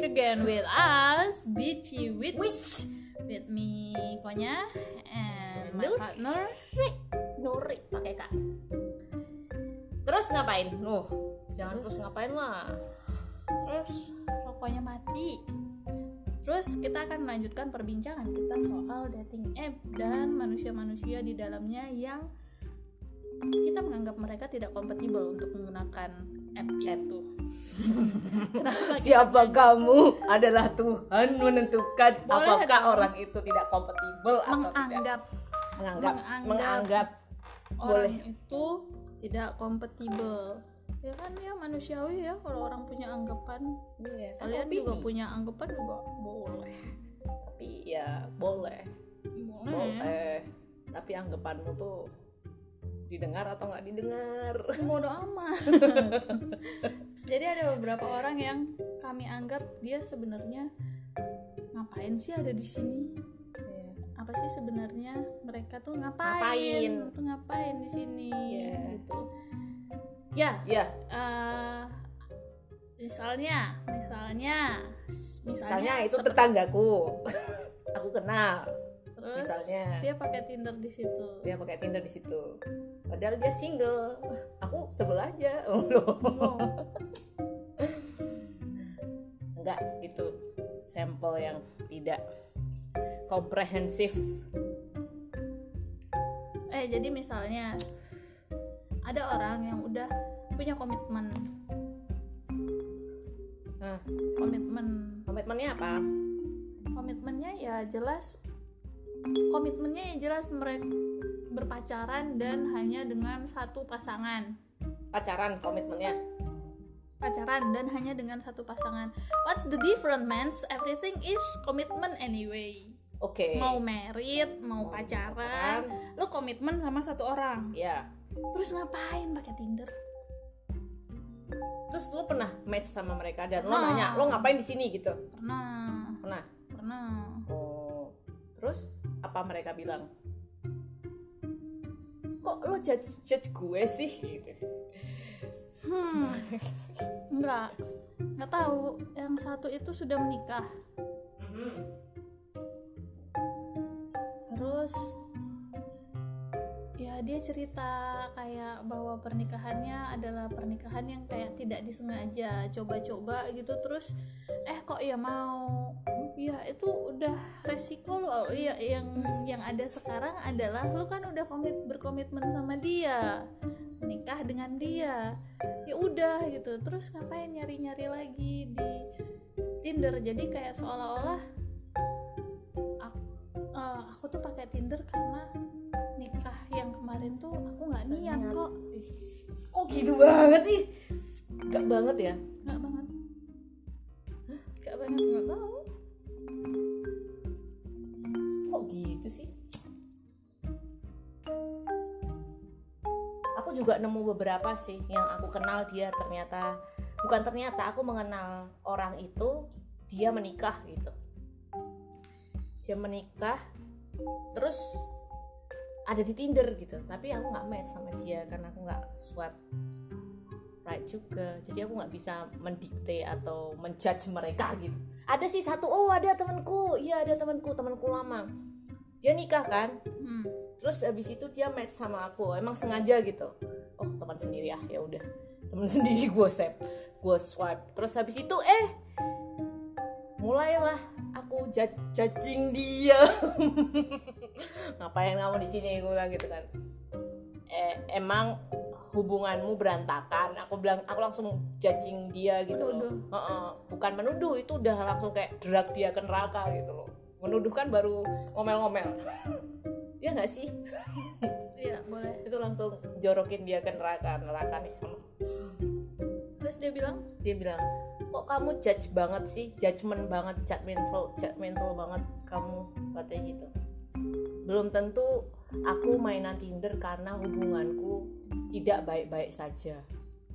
back again with us, Beachy Witch. Witch. With me, Konya, and my Nur. partner. Nuri pakai kak terus ngapain Nuh, jangan terus ngapain lah Terus rokoknya mati. Terus kita akan melanjutkan perbincangan kita soal dating app dan manusia-manusia di dalamnya yang kita menganggap mereka tidak kompatibel untuk menggunakan kita siapa kamu adalah Tuhan menentukan Boleh apakah dong. orang itu tidak kompatibel atau tidak menganggap menganggap menganggap orang Boleh. itu tidak kompatibel? Ya kan ya manusiawi ya kalau orang punya anggapan. Iya, kan Kalian opini. juga punya anggapan juga boleh. tapi ya boleh Boleh. boleh tapi anggapanmu tuh didengar atau nggak didengar. Bodo amat. Jadi ada beberapa orang yang kami anggap dia sebenarnya ngapain sih ada di sini? Apa sih sebenarnya mereka tuh ngapain, Ngapain? tuh ngapain di sini? Iya. gitu. Ya. Ya eh, misalnya misalnya misalnya, misalnya itu seperti- tetanggaku. Aku kenal terus misalnya. dia pakai tinder di situ. Dia pakai Tinder di situ. Padahal dia single. Aku sebel aja. Oh, loh. Oh, enggak itu sampel yang tidak komprehensif. Eh jadi misalnya ada orang yang udah punya komitmen. Nah komitmen. Komitmennya apa? Komitmennya ya jelas komitmennya ya jelas mereka berpacaran dan hanya dengan satu pasangan. Pacaran komitmennya. Pacaran dan hanya dengan satu pasangan. What's the difference man everything is commitment anyway. Oke. Mau merit mau pacaran lu komitmen sama satu orang. Ya terus ngapain pakai tinder? Terus lu pernah match sama mereka dan lo Pernah. nanya lo ngapain di sini? gitu. Pernah. Pernah. Pernah terus apa mereka bilang? Kok lo judge judge gue sih? Gitu. Hmm enggak. Nggak tahu yang satu itu sudah menikah. Terus ya dia cerita kayak bahwa pernikahannya adalah pernikahan yang kayak tidak disengaja coba-coba gitu. Terus eh kok ya mau? Ya itu udah resiko lo ya yang yang ada sekarang adalah lu kan udah komit berkomitmen sama dia menikah dengan dia. Ya udah gitu. Terus ngapain nyari-nyari lagi di Tinder? Jadi kayak seolah-olah eh, aku tuh pakai Tinder karena nikah yang kemarin tuh aku nggak niat kok. Oh gitu banget ih. Gak banget ya? Nggak banget. Nggak banget nggak tahu. Kok gitu sih? Aku juga nemu beberapa sih yang aku kenal dia ternyata. Bukan ternyata aku mengenal orang itu dia menikah gitu dia menikah terus ada di Tinder gitu. Tapi aku nggak match sama dia karena aku nggak swipe right juga. Jadi aku nggak bisa mendikte atau menjudge mereka gitu. Ada sih satu oh ada temanku. Iya ada temanku temanku lama. Dia nikah kan? Hmm. terus habis itu dia match sama aku. Emang sengaja gitu. Oh teman sendiri ya ya udah. Teman sendiri gue save gue swipe. Terus habis itu eh mulailah aku judging dia. Ngapain kamu di sini? Gue bilang gitu kan. Eh, emang hubunganmu berantakan? Aku bilang aku langsung judging dia gitu Menuduh. loh Heeh. bukan menuduh itu udah langsung kayak drag dia ke neraka gitu loh. Menuduh kan baru ngomel-ngomel. Ya nggak sih? Iya boleh. Itu langsung jorokin dia ke neraka. Neraka nih sama terus dia bilang. Dia bilang kok kamu judge banget sih? Judgment banget judgmental judgmental banget kamu katanya gitu. Belum tentu aku mainan Tinder karena hubunganku tidak baik-baik saja.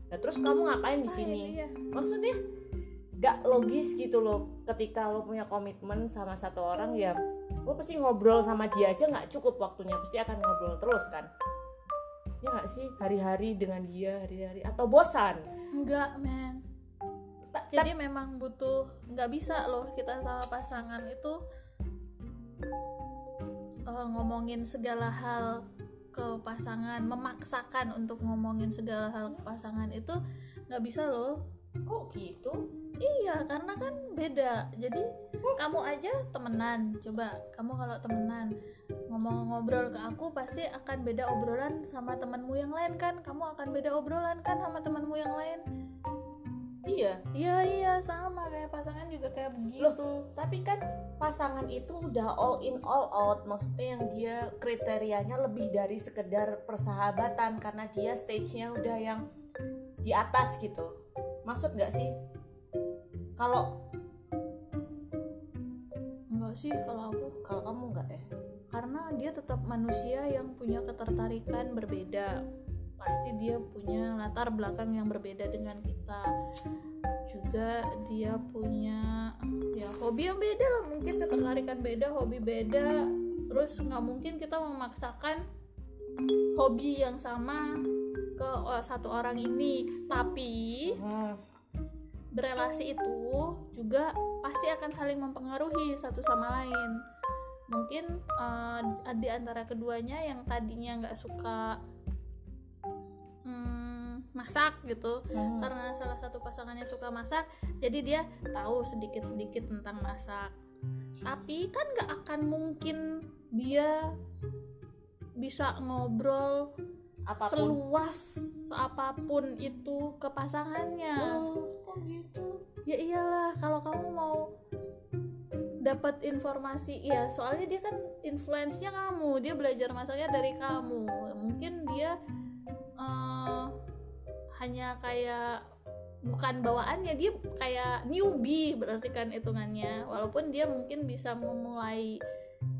Nah terus kamu ngapain di "Ah, sini? iya." maksudnya gak logis gitu loh. Ketika lo punya komitmen sama satu orang ya lo pasti ngobrol sama dia aja nggak cukup waktunya. Pasti akan ngobrol terus kan. Ya nggak sih? Hari-hari dengan dia hari-hari. Atau bosan enggak Ta- jadi memang butuh nggak bisa loh kita sama pasangan itu uh, ngomongin segala hal ke pasangan memaksakan untuk ngomongin segala hal ke pasangan itu nggak bisa loh. Kok gitu? Iya karena kan beda. Jadi kamu aja temenan. Coba kamu kalau temenan ngomong ngobrol ke aku pasti akan beda obrolan sama temanmu yang lain kan? Kamu akan beda obrolan kan sama temanmu yang lain? Iya. Iya iya sama. Kayak pasangan juga kayak begitu. Loh, tapi kan pasangan itu udah all in all out. Maksudnya yang dia kriterianya lebih dari sekedar persahabatan karena dia stage-nya udah yang di atas gitu. Maksud gak sih? Kalau enggak sih kalau aku. Kalau kamu enggak ya karena dia tetap manusia yang punya ketertarikan berbeda. Pasti dia punya latar belakang yang berbeda dengan kita. Juga dia punya ya hobi yang beda lah. Mungkin ketertarikan beda hobi beda. Terus nggak mungkin kita memaksakan hobi yang sama ke satu orang ini. Tapi hmm. berelasi itu juga pasti akan saling mempengaruhi satu sama lain mungkin uh, di antara keduanya yang tadinya nggak suka hmm, masak gitu. Hmm. karena salah satu pasangannya suka masak jadi dia tahu sedikit-sedikit tentang masak. Tapi kan nggak akan mungkin dia bisa ngobrol apa pun. seluas apa pun itu ke pasangannya. Oh, kok gitu? Ya iyalah kalau kamu mau dapat informasi iya soalnya dia kan influence-nya kamu dia belajar masaknya dari kamu. Mungkin dia eh, hanya kayak bukan bawaannya dia kayak newbie berarti kan hitungannya. Walaupun dia mungkin bisa memulai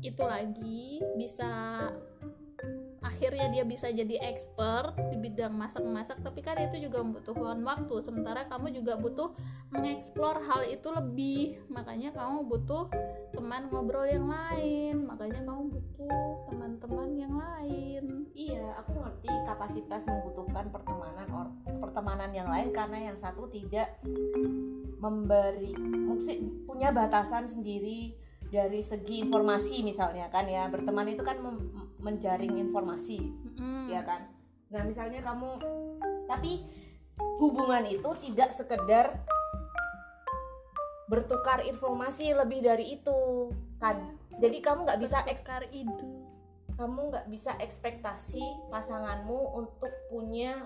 itu lagi bisa akhirnya dia bisa jadi expert di bidang masak-masak tapi kan itu juga membutuhkan waktu. Sementara kamu juga butuh mengeksplor hal itu lebih. Makanya kamu butuh teman ngobrol yang lain. Makanya kamu butuh teman-teman yang lain. Iya aku ngerti kapasitas membutuhkan pertemanan or pertemanan yang lain karena yang satu tidak memberi punya batasan sendiri dari segi informasi misalnya kan ya berteman itu kan menjaring informasi Mm-mm. ya kan? Nah misalnya kamu tapi hubungan itu tidak sekedar bertukar informasi lebih dari itu kan? Jadi kamu nggak bisa eks- bertukar ide kamu nggak bisa ekspektasi pasanganmu untuk punya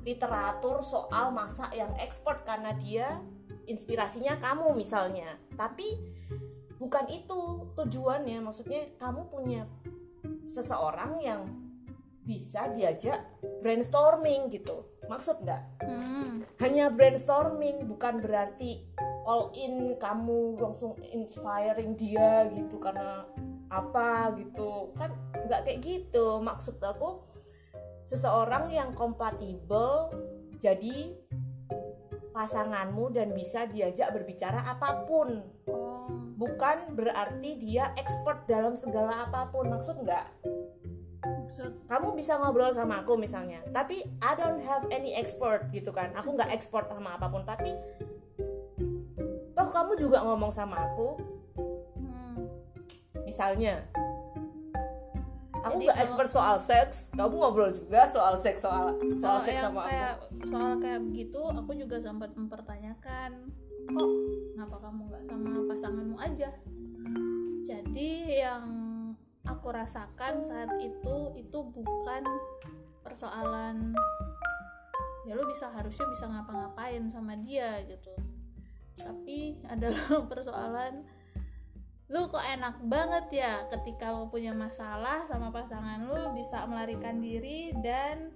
literatur soal masak yang expert karena dia inspirasinya kamu misalnya. Tapi bukan itu tujuannya maksudnya kamu punya seseorang yang bisa diajak brainstorming gitu. Maksud nggak? Hmm. hanya brainstorming bukan berarti all in kamu langsung inspiring dia gitu karena apa gitu. Kan nggak kayak gitu. Maksud aku seseorang yang kompatibel jadi pasanganmu dan bisa diajak berbicara apa pun. Oh bukan berarti dia expert dalam segala apa pun. Maksud nggak? Maksud? Kamu bisa ngobrol sama aku misalnya tapi I don't have any expert gitu kan. Aku nggak expert sama apa pun tapi toh kamu juga ngomong sama aku. Hmm. misalnya aku nggak expert soal seks kamu ngobrol juga soal seks soal soal Kalau seks yang sama kayak aku soal kayak begitu aku juga sempat mempertanyakan kok kenapa kamu nggak sama pasanganmu aja? Jadi yang aku rasakan saat itu itu bukan persoalan ya lu bisa harusnya bisa ngapa-ngapain sama dia gitu. Tapi adalah persoalan lu kok enak banget ya ketika lo punya masalah sama pasangan lu lu bisa melarikan diri dan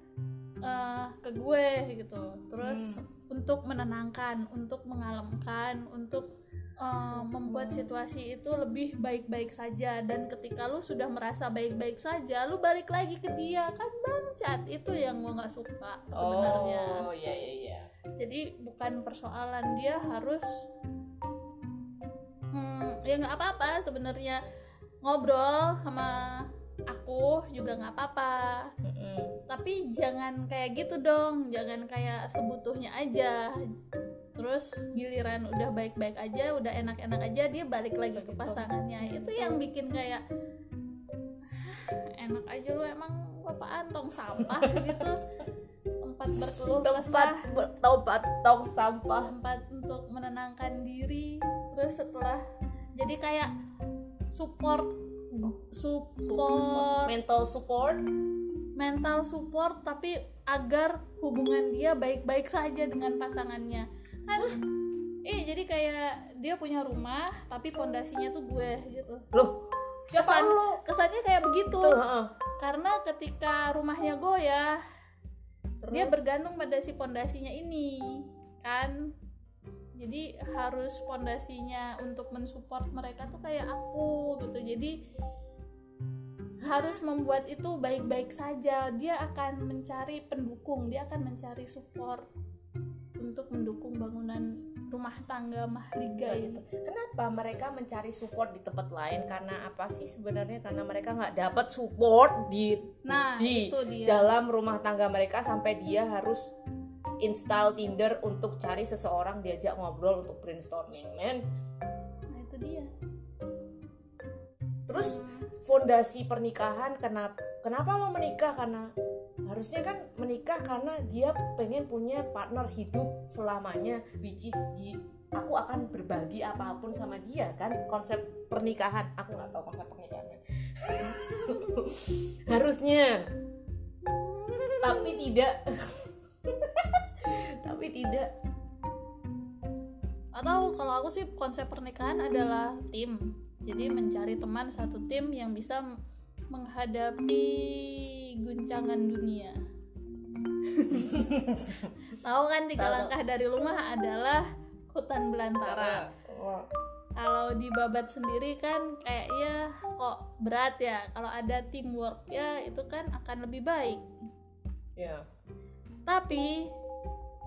eh, ke gue gitu. Terus untuk menenangkan untuk mengalemkan untuk eh, membuat situasi itu lebih baik-baik saja. Dan ketika lu sudah merasa baik-baik saja lu balik lagi ke dia. Kan bangcat itu yang gue nggak suka sebenarnya. Oh iya iya iya. Jadi bukan persoalan dia harus hmm, ya nggak apa-apa sebenarnya. Ngobrol sama aku juga nggak apa-apa. Mm-mm. tapi jangan kayak gitu dong. Jangan kayak sebutuhnya aja. Terus giliran udah baik-baik aja udah enak-enak aja dia balik lagi ke pasangannya. Itu yang bikin kayak "Hah, enak aja lu emang apaan? Tong sampah gitu. Tempat berkeluh tempat ber- tempat tong sampah. Tempat untuk menenangkan diri. Terus setelah jadi kayak support support. Mental support. Mental support tapi agar hubungan dia baik-baik saja dengan pasangannya. Kan? Eh jadi kayak dia punya rumah tapi pondasinya tuh gue gitu. Loh siapa Kesan- lu? kesannya kayak begitu. Tuh heeh. karena ketika rumahnya goyah Terus? dia bergantung pada si pondasinya ini kan jadi harus pondasinya untuk mensupport mereka tuh kayak aku gitu jadi harus membuat itu baik-baik saja dia akan mencari pendukung dia akan mencari support untuk mendukung bangunan rumah tangga mahliga itu gitu. Kenapa mereka mencari support di tempat lain? Karena apa sih sebenarnya? Karena mereka nggak dapat support di nah di itu dia dalam rumah tangga mereka sampai dia harus install Tinder untuk cari seseorang diajak ngobrol untuk brainstorming, men. nah itu dia. Terus fondasi pernikahan kenapa kenapa lo menikah? Karena harusnya kan menikah karena dia pengen punya partner hidup selamanya which is di aku akan berbagi apa pun sama dia kan? Konsep pernikahan. Aku nggak tahu konsep pernikahan harusnya. Tapi tidak tapi tidak. Atau kalau aku sih konsep pernikahan adalah tim. Jadi mencari teman satu tim yang bisa menghadapi guncangan dunia. Tahu kan tiga langkah dari rumah adalah hutan belantara. Kalau di babat sendiri kan kayak ya kok berat ya. Kalau ada teamwork ya itu kan akan lebih baik. Ya tapi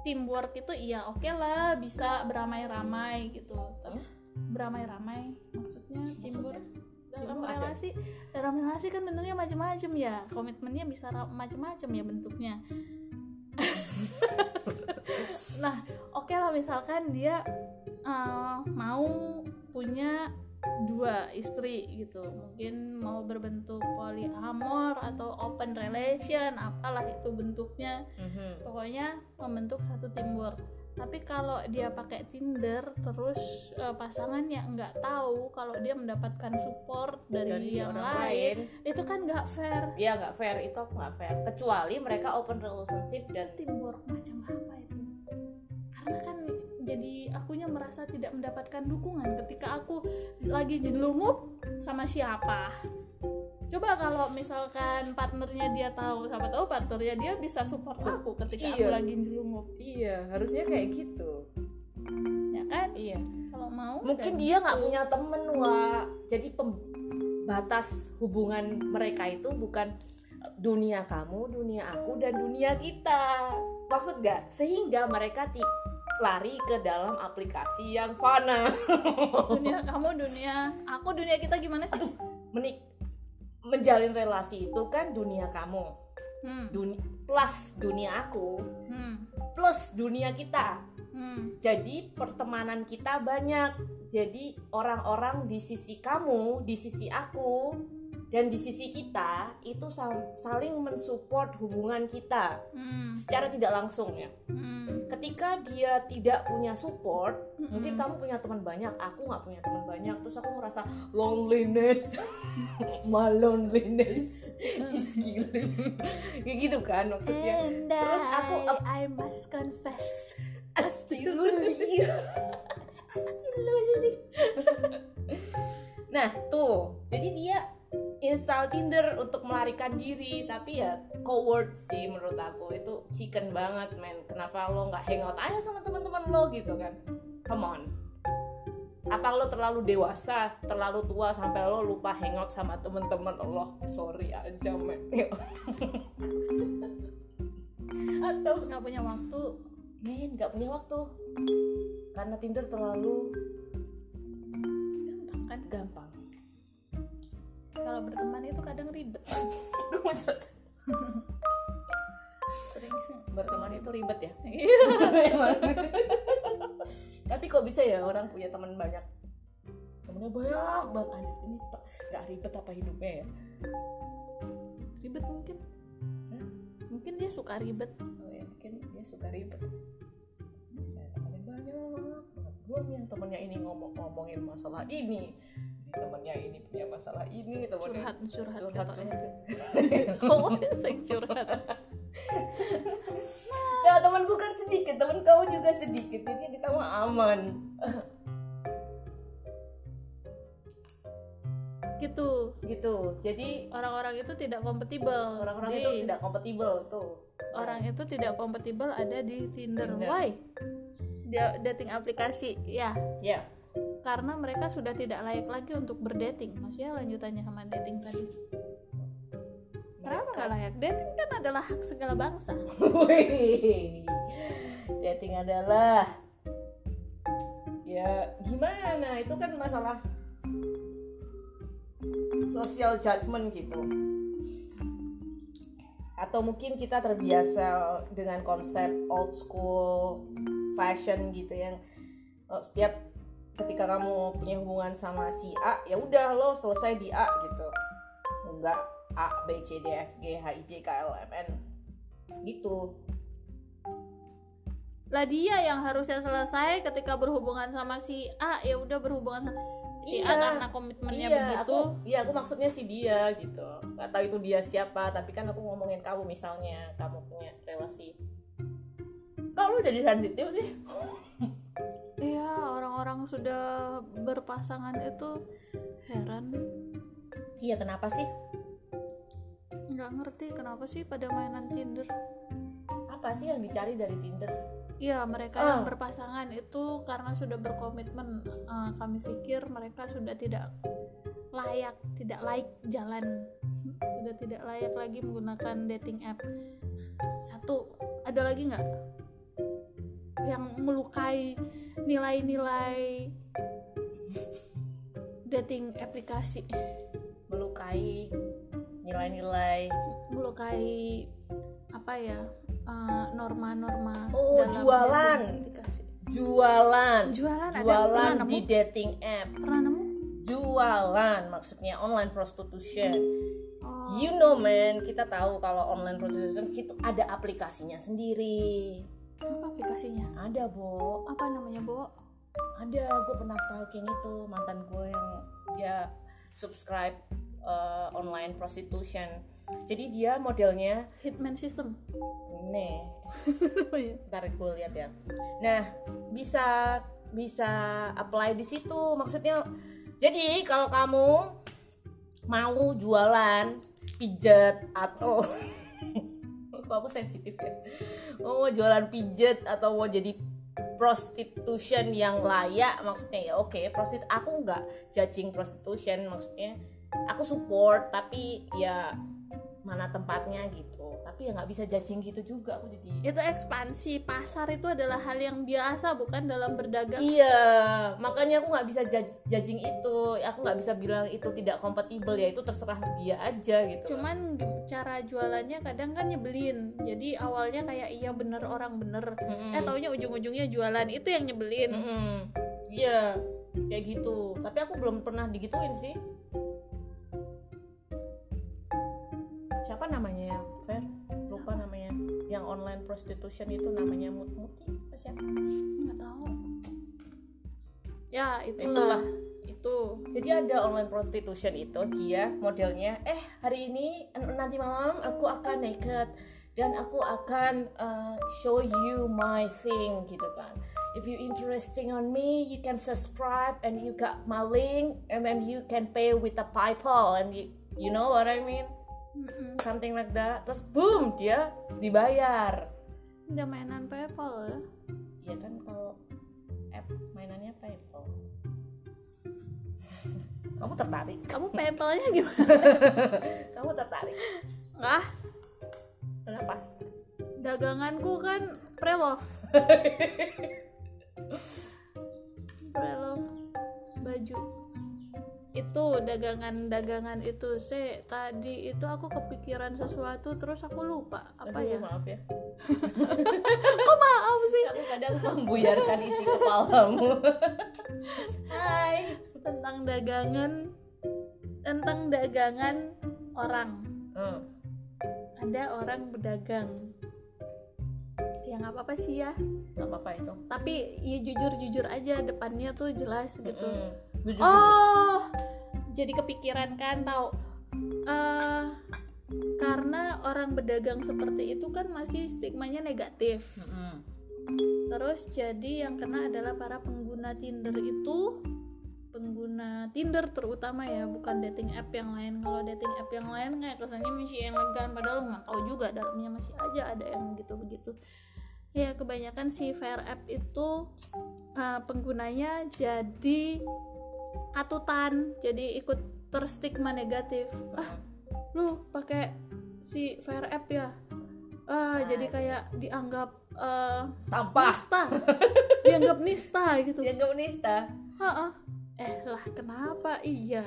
teamwork itu iya oke lah bisa beramai-ramai gitu. Tapi beramai-ramai maksudnya teamwork. Dalam Teamwork ada? relasi dalam relasi kan bentuknya macam-macam ya. Komitmennya bisa macam-macam ya bentuknya. Nah oke lah misalkan dia eh, mau punya dua istri gitu. Mungkin mau berbentuk polyamor atau open relation apalah itu bentuknya. Mhm. pokoknya membentuk satu teamwork. Tapi kalau dia pakai Tinder terus eh, pasangannya nggak tahu kalau dia mendapatkan support dari, dari yang orang lain, lain. itu kan nggak fair. Ya nggak fair. Itu aku nggak fair. Kecuali mereka open relationship dan teamwork macam apa itu? Karena kan jadi akunya merasa tidak mendapatkan dukungan ketika aku lagi jelungup sama siapa. Coba kalau misalkan partnernya dia tahu siapa tahu partnernya dia bisa support aku ketika aku Iya. lagi jelungup iya harusnya kayak gitu. Ya kan? Iya. Kalau mau mungkin dia nggak gitu. punya temen wa jadi pembatas hubungan mereka itu bukan dunia kamu dunia aku dan dunia kita. Maksud gak sehingga mereka ti lari ke dalam aplikasi yang fana. Dunia kamu dunia aku dunia kita gimana sih? Menik menjalin relasi itu kan dunia kamu. Hmm, dunia plus dunia aku. Hmm, plus dunia kita. Hmm. jadi pertemanan kita banyak. Jadi orang-orang di sisi kamu di sisi aku dan di sisi kita itu saling mensupport hubungan kita. Hmm, secara tidak langsung ya. Hmm, ketika dia tidak punya support hmm. mungkin kamu punya teman banyak aku nggak punya teman banyak terus aku ngerasa loneliness. My loneliness is killing kayak gitu kan maksudnya. And Terus aku I, I must confess. Astagfirullah. Astagfirullah. nah tuh. Jadi dia install Tinder untuk melarikan diri. Tapi ya coward sih menurut aku. Itu chicken banget men. Kenapa lo nggak hangout aja sama teman-teman lo gitu kan? Come on. Apa lo terlalu dewasa terlalu tua sampai lo lupa hangout sama teman-teman Allah sorry aja men. Atau nggak punya waktu. Men nggak punya waktu. Karena Tinder terlalu gampang kan? gampang kalau berteman itu kadang ribet. Sering. Berteman itu ribet ya? Iya. tapi kok bisa ya orang punya teman banyak? Temennya banyak banget. Anjir ini nggak ribet apa hidupnya ya? Ribet mungkin. Hah? mungkin dia suka ribet. Oh ya mungkin dia suka ribet. Bisa temennya banyak. Banget belum yang temennya ini ngomong ngomongin masalah ini ini temennya ini punya masalah ini temennya curhat curhat, curhat, curhat. kamu sering curhat. Ya temanku kan sedikit teman kamu juga sedikit jadi kita mah aman. Gitu. Gitu jadi orang-orang itu tidak kompatibel. Orang-orang itu tidak kompatibel tuh. orang itu tidak kompatibel ada di Tinder. Tinder. Why? Dia dating aplikasi ya. Ya karena mereka sudah tidak layak lagi untuk berdating. Maksudnya lanjutannya sama dating tadi. Kenapa nggak layak? Dating kan adalah hak segala bangsa. Dating adalah ya gimana itu kan masalah social judgment gitu atau mungkin kita terbiasa dengan konsep old school fashion gitu yang oh, setiap ketika kamu punya hubungan sama si A ya udah lo selesai di A gitu. Enggak A B C D F G H I J K L M N. Gitu. Lah dia yang harusnya selesai ketika berhubungan sama si A ya udah berhubungan sama si A Iya. karena komitmennya iya, begitu. aku, iya aku maksudnya si dia gitu. Nggak tahu itu dia siapa tapi kan aku ngomongin kamu misalnya kamu punya relasi. Kalau udah disensitif sih Iya, orang-orang sudah berpasangan itu heran iya kenapa sih nggak ngerti kenapa sih pada mainan Tinder. apa sih yang dicari dari Tinder Iya, mereka Ah. yang berpasangan itu karena sudah berkomitmen. eh, kami pikir mereka sudah tidak layak, tidak layak jalan, sudah tidak layak lagi menggunakan dating app. Satu, ada lagi nggak yang melukai nilai-nilai dating aplikasi, melukai nilai-nilai melukai apa ya eh, norma-norma Oh, dalam jualan. aplikasi. jualan Jualan, ada jualan pernah di nemu? dating app Pernah nemu? jualan maksudnya online prostitution Oh. you know man kita tahu kalau online prostitution itu ada aplikasinya sendiri Apa aplikasinya? ada bo Apa namanya, Bo? ada gue pernah stalking itu mantan gue yang dia subscribe uh, online prostitution jadi dia modelnya Hitman System. nih Oh iya. ntar gue lihat ya nah bisa bisa apply di situ maksudnya jadi kalau kamu mau jualan pijet atau kok aku sensitif ya. Mau jualan pijet atau mau jadi prostitution yang layak maksudnya ya oke prostit aku nggak judging prostitution maksudnya aku support tapi ya mana tempatnya gitu tapi ya nggak bisa judging gitu juga aku jadi Itu ekspansi pasar itu adalah hal yang biasa bukan dalam berdagang. Iya, makanya aku nggak bisa judge- judging itu. Aku nggak bisa bilang itu tidak kompatibel ya itu terserah dia aja gitu. Cuman cara jualannya kadang kan nyebelin. Jadi awalnya kayak iya bener orang bener. Mm-mm. Eh taunya ujung-ujungnya jualan itu yang nyebelin. Iya, kayak gitu. Tapi aku belum pernah digituin sih. Online prostitution itu namanya Mut Muti apa siapa? Nggak tahu. Ya Itulah. itulah. Itu. Jadi ada online prostitution itu dia modelnya eh hari ini nanti malam aku akan naked dan aku akan uh, show you my thing gitu kan. If you interesting on me, you can subscribe and you got my link and then you can pay with a PayPal and you you know what I mean? Mm-mm. Something like that. Terus boom dia dibayar. Udah mainan PayPal ya. Ya kan kalau app mainannya PayPal. Kamu tertarik? Kamu PayPalnya gimana? Kamu tertarik? Nggak. Kenapa? Daganganku kan pre-love. pre-love baju. Itu dagangan-dagangan itu sih tadi itu aku kepikiran sesuatu terus aku lupa. Apa Aduh, ya? maaf ya. Kok maaf sih? Aku kadang membuyarkan isi kepalamu. Hai. Tentang dagangan tentang dagangan orang. Hmm. ada orang berdagang. Ya nggak apa-apa sih ya. Nggak apa-apa itu. Tapi ya jujur jujur aja depannya tuh jelas gitu. Mm. Oh jadi kepikiran kan tahu eh karena orang berdagang seperti itu kan masih stigmanya negatif. Jujur. Mm-mm. terus jadi yang kena adalah para pengguna Tinder itu. Pengguna Tinder terutama ya bukan dating app yang lain. Kalau dating app yang lain kayak kesannya masih elegan padahal nggak tahu juga dalamnya masih aja ada yang begitu begitu ya kebanyakan si Fair app itu uh, penggunanya jadi katutan jadi ikut terstigma negatif. Ah lu pakai si Fair app ya? Ah jadi kayak dianggap uh, sampah. nista. Dianggap nista gitu. Dia nggak menista Ha-ha. eh lah kenapa? Iya.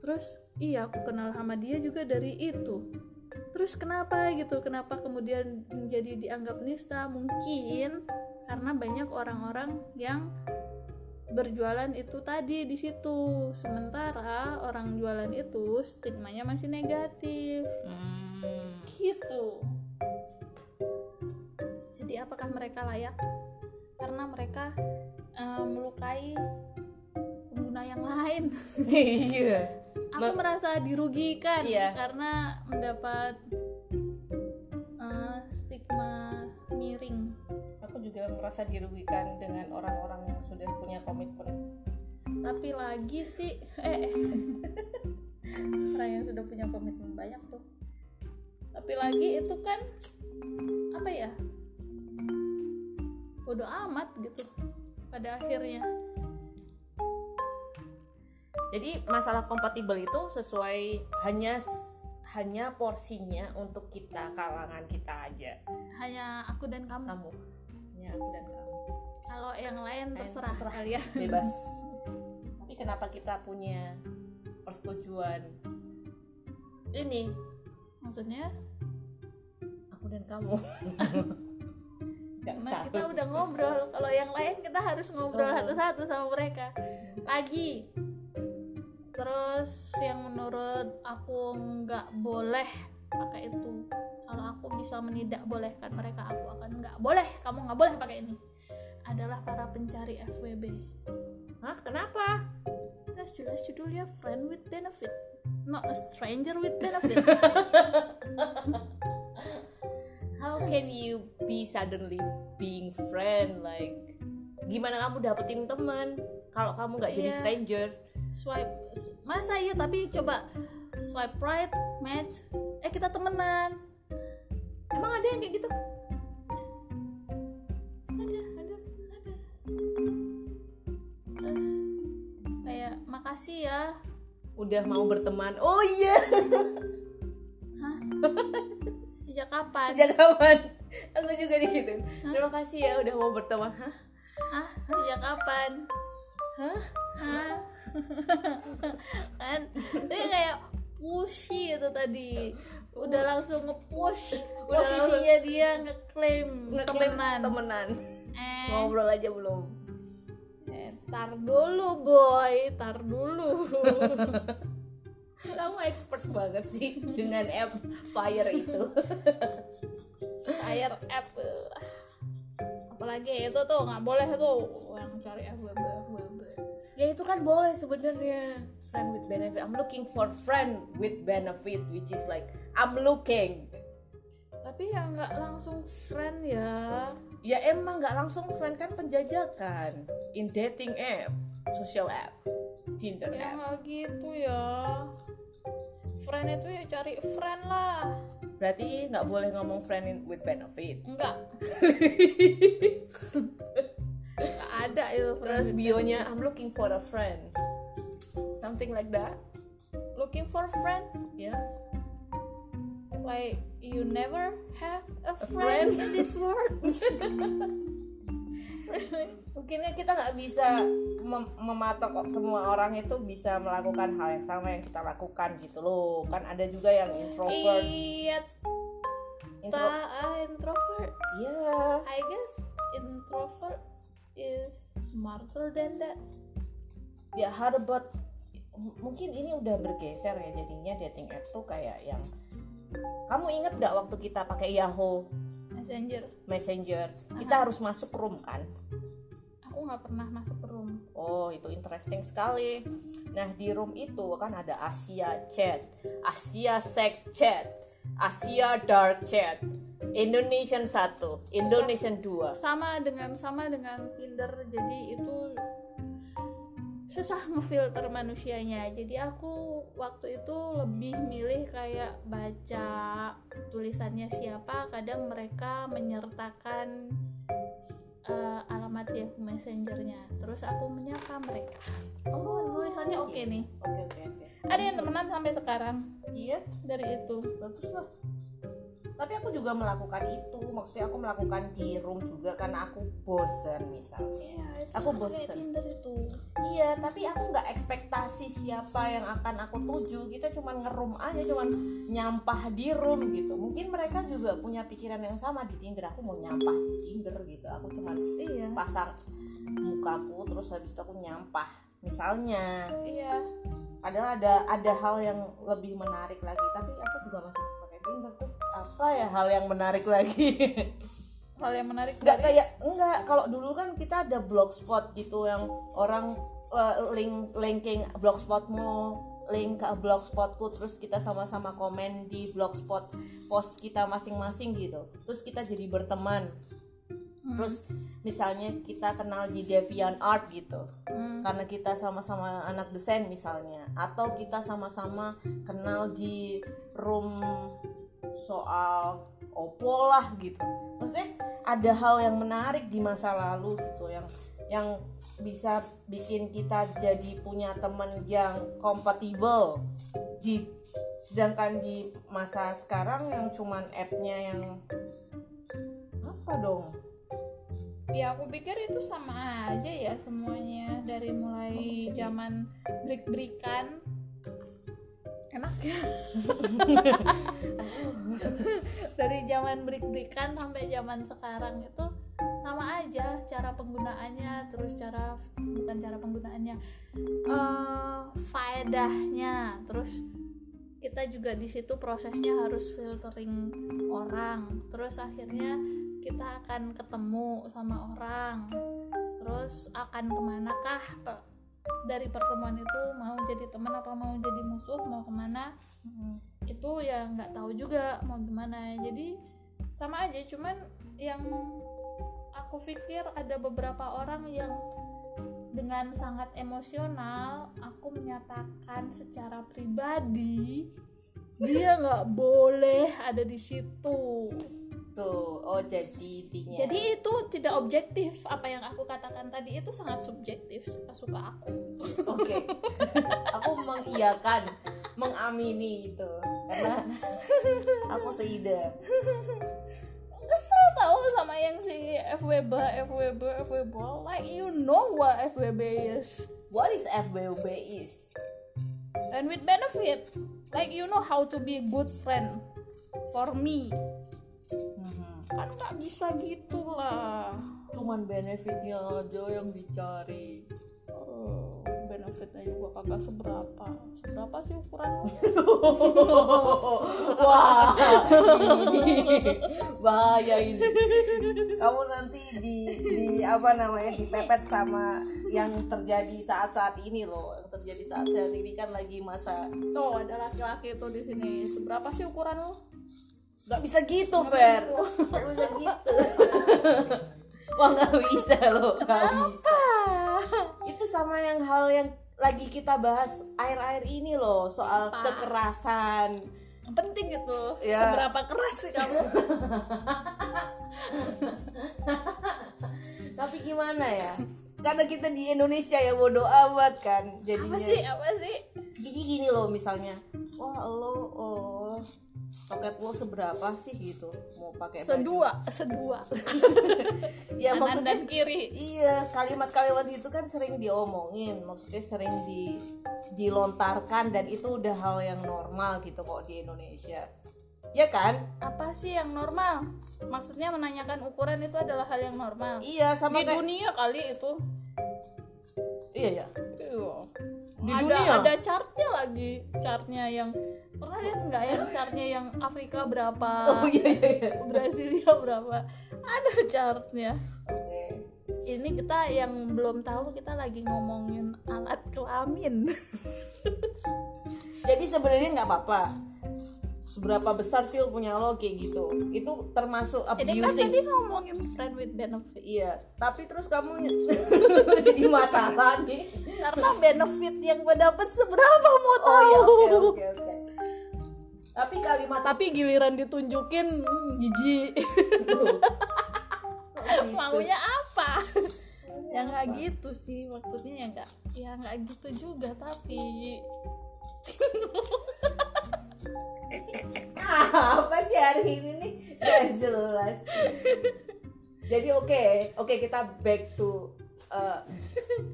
Terus iya aku kenal sama dia juga dari itu. Terus kenapa gitu? Kenapa kemudian menjadi dianggap nista? Mungkin karena banyak orang-orang yang berjualan itu tadi di situ. Sementara orang jualan itu stigmanya masih negatif. Hmm. gitu. Jadi apakah mereka layak? Karena mereka eh, melukai pengguna yang lain. Iya. Aku Ma- merasa dirugikan Iya. karena mendapat eh, stigma miring aku juga merasa dirugikan dengan orang-orang yang sudah punya komitmen. Tapi lagi sih eh, eh. orang yang sudah punya komitmen banyak tuh. Tapi lagi itu kan apa ya? Bodoh amat gitu pada akhirnya. Jadi masalah kompatibel itu sesuai hanya hanya porsinya untuk kita kalangan kita aja. Hanya aku dan kamu. Kamu hanya aku dan kamu. Kalau yang lain Eh, terserah terserah. kalian. Bebas. Tapi kenapa kita punya persetujuan? Ini. Maksudnya? Aku dan kamu. Tahu. kita udah ngobrol. Kalau yang lain kita harus ngobrol satu-satu sama mereka. Lagi. Terus yang menurut aku nggak boleh pakai itu bisa menidak bolehkan mereka aku akan nggak boleh kamu nggak boleh pakai ini. Adalah para pencari FWB Hah, kenapa? Jelas jelas judulnya friend with benefit not a stranger with benefit. How can you be suddenly being friend? Like gimana kamu dapetin teman kalau kamu nggak jadi Iya. stranger? Swipe masa iya tapi coba swipe right match eh kita temenan emang ada yang kayak gitu? Ada ada ada. Terus kayak makasih ya. Udah mau berteman. Oh iya. Hah? Sejak kapan? Sejak kapan? Aku juga digituin Hah? terima kasih ya udah mau berteman. Hah? Hah? Sejak kapan? Hah? Hah? Kan? Dia kayak pushy itu tadi udah langsung nge-push posisinya dia ngeklaim ngeklaim temenan. temenan. Eh, ngobrol aja belum? Eh, tar dulu boy. Tar dulu. Kamu expert banget sih dengan app fire itu. Fire app. Apalagi itu tuh nggak boleh tuh. Yang cari FWB FWB ya itu kan boleh sebenarnya friend with benefit. I'm looking for friend with benefit which is like I'm looking. Tapi ya nggak langsung friend ya. Ya emang nggak langsung friend kan penjajakan. In dating app social app Tinder ya app. gitu ya. Friend itu ya cari friend lah. Berarti nggak boleh ngomong friend in- with benefit. Enggak nggak ada itu friend terus bionya I'm looking for a friend something like that. Looking for friend. Ya like you never have a A friend, friend? in this world. Mungkin kita nggak bisa mem- mematok kok semua orang itu bisa melakukan hal yang sama yang kita lakukan gitu loh. Kan ada juga yang introvert. Iya. Intro ah, introvert. Iya. I guess introvert is smarter than that. Ya how about mungkin ini udah bergeser ya jadinya dating app tuh kayak yang kamu inget gak waktu kita pakai Yahoo? Messenger. Messenger. Kita harus masuk room kan? Aku nggak pernah masuk room. Oh, itu interesting sekali. Nah, di room itu kan ada Asia Chat, Asia Sex Chat, Asia Dark Chat, Indonesian 1, Indonesian 2. sama dengan sama dengan Tinder. Jadi itu susah ngefilter manusianya. Jadi aku waktu itu lebih milih kayak baca tulisannya siapa kadang mereka menyertakan eh, alamat Yahoo Messengernya. Terus aku menyapa mereka. Oh tulisannya oke nih. Oke, oke, oke. ada yang temenan sampai sekarang? Iya, dari itu. Bagus lah. Tapi aku juga melakukan itu, maksudnya aku melakukan di room juga karena aku bosen misalnya. Iya, itu Aku bosen. Tinder itu Iya, tapi aku nggak ekspektasi siapa yang akan aku tuju. Kita cuma ngerum aja, cuma nyampah di room gitu. Mungkin mereka juga punya pikiran yang sama di Tinder. Aku mau nyampah di Tinder gitu. Aku cuma iya pasang mukaku terus habis itu aku nyampah. Misalnya, iya ada ada ada hal yang lebih menarik lagi. Tapi aku juga masih pakai Tinder. Terus apa ya hal yang menarik lagi? hal yang menarik nggak dari- kayak enggak kalau dulu kan kita ada blogspot gitu yang orang uh, link linking blogspotmu link ke blogspotku terus kita sama-sama komen di blogspot post kita masing-masing gitu terus kita jadi berteman Hmm. terus misalnya kita kenal di DeviantArt gitu Hmm. karena kita sama-sama anak desain misalnya atau kita sama-sama kenal di room soal opo lah gitu. Maksudnya ada hal yang menarik di masa lalu gitu yang yang bisa bikin kita jadi punya temen yang kompatibel di sedangkan di masa sekarang yang cuman app-nya yang apa dong? Ya aku pikir itu sama aja ya semuanya. Dari mulai zaman break-breakan enak ya? Dari zaman break-breakan sampai zaman sekarang itu sama aja cara penggunaannya terus cara bukan cara penggunaannya eh faedahnya. Terus kita juga di situ prosesnya harus filtering orang. Terus akhirnya kita akan ketemu sama orang. Terus akan ke manakah dari pertemuan itu mau jadi teman apa mau jadi musuh mau ke mana itu ya nggak tahu juga mau gimana. Jadi sama aja cuman yang aku pikir ada beberapa orang yang dengan sangat emosional aku menyatakan secara pribadi dia nggak boleh ada di situ tuh oh jadi intinya. Jadi itu tidak objektif. Apa yang aku katakan tadi itu sangat subjektif suka-suka aku. Oke, aku mengiyakan, mengamini itu. Karena aku seida. kesel tahu sama yang si FWB FWB FWB like you know what FWB is. What is FBB is? and with benefit. Like you know how to be a good friend. For me kan nggak bisa gitu lah Cuman benefitnya aja yang dicari. Oh, benefitnya juga kagak seberapa. Seberapa sih ukuran? Wah, ini bahaya ini. Kamu nanti di di apa namanya dipepet sama yang terjadi saat-saat ini loh. Yang terjadi saat-saat ini kan lagi masa tuh ada laki-laki tuh di sini. Seberapa sih ukuran lo nggak bisa gitu Fer. nggak bisa gitu. Wah nggak bisa loh nggak bisa. Itu sama yang hal yang lagi kita bahas air-air ini loh soal Apa? kekerasan. Penting itu Ya. seberapa keras sih kamu? Tapi gimana ya? Karena kita di Indonesia ya bodo amat kan jadinya. Apa sih? Apa sih? Jadi gini loh misalnya. Wah lo oh soket lo seberapa sih gitu? Mau pakai baju? sedua sedua. Ya kanan maksudnya dan kiri. iya kalimat-kalimat itu kan sering diomongin. Maksudnya sering di dilontarkan dan itu udah hal yang normal gitu kok di Indonesia. Ya kan? Apa sih yang normal? Maksudnya menanyakan ukuran itu adalah hal yang normal. Iya sama di kayak dunia kali itu. Iya ya Iya. Di ada dunia? ada chartnya lagi chartnya yang pernah lihat nggak yang chartnya yang Afrika berapa oh iya iya, iya. Brasilia berapa ada chartnya Oke. ini kita yang belum tahu kita lagi ngomongin alat kelamin jadi sebenarnya nggak apa-apa seberapa besar sih lo punya lo kayak gitu. Itu termasuk ini kan abusing. tadi ngomongin friend with benefit. Iya tapi terus kamu jadi masalah nih. Karena benefit yang gue dapet seberapa mau oh tahu? iya oke oke oke. Tapi kalimat tapi giliran ditunjukin hmm, jijik. Itu maunya apa? Ya nggak gitu sih maksudnya ya nggak ya nggak gitu juga tapi apa sih hari ini nih? Gak jelas. Jadi oke oke kita back to uh,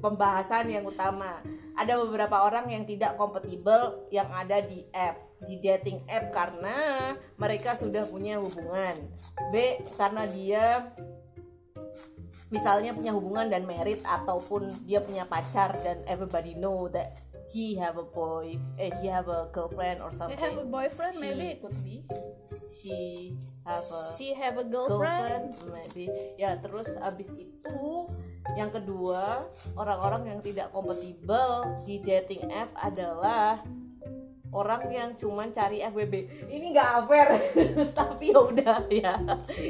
pembahasan yang utama. Ada beberapa orang yang tidak kompatibel yang ada di app di dating app karena mereka sudah punya hubungan. B karena dia misalnya punya hubungan dan merit ataupun dia punya pacar dan everybody know that he have a boy eh he have a girlfriend or something. have a boyfriend She- maybe it could be. she have a she have a girlfriend? girlfriend maybe. Ya terus abis itu yang kedua orang-orang yang tidak kompatibel di dating app adalah orang yang cuman cari FWB ini nggak fair tapi ya udah ya.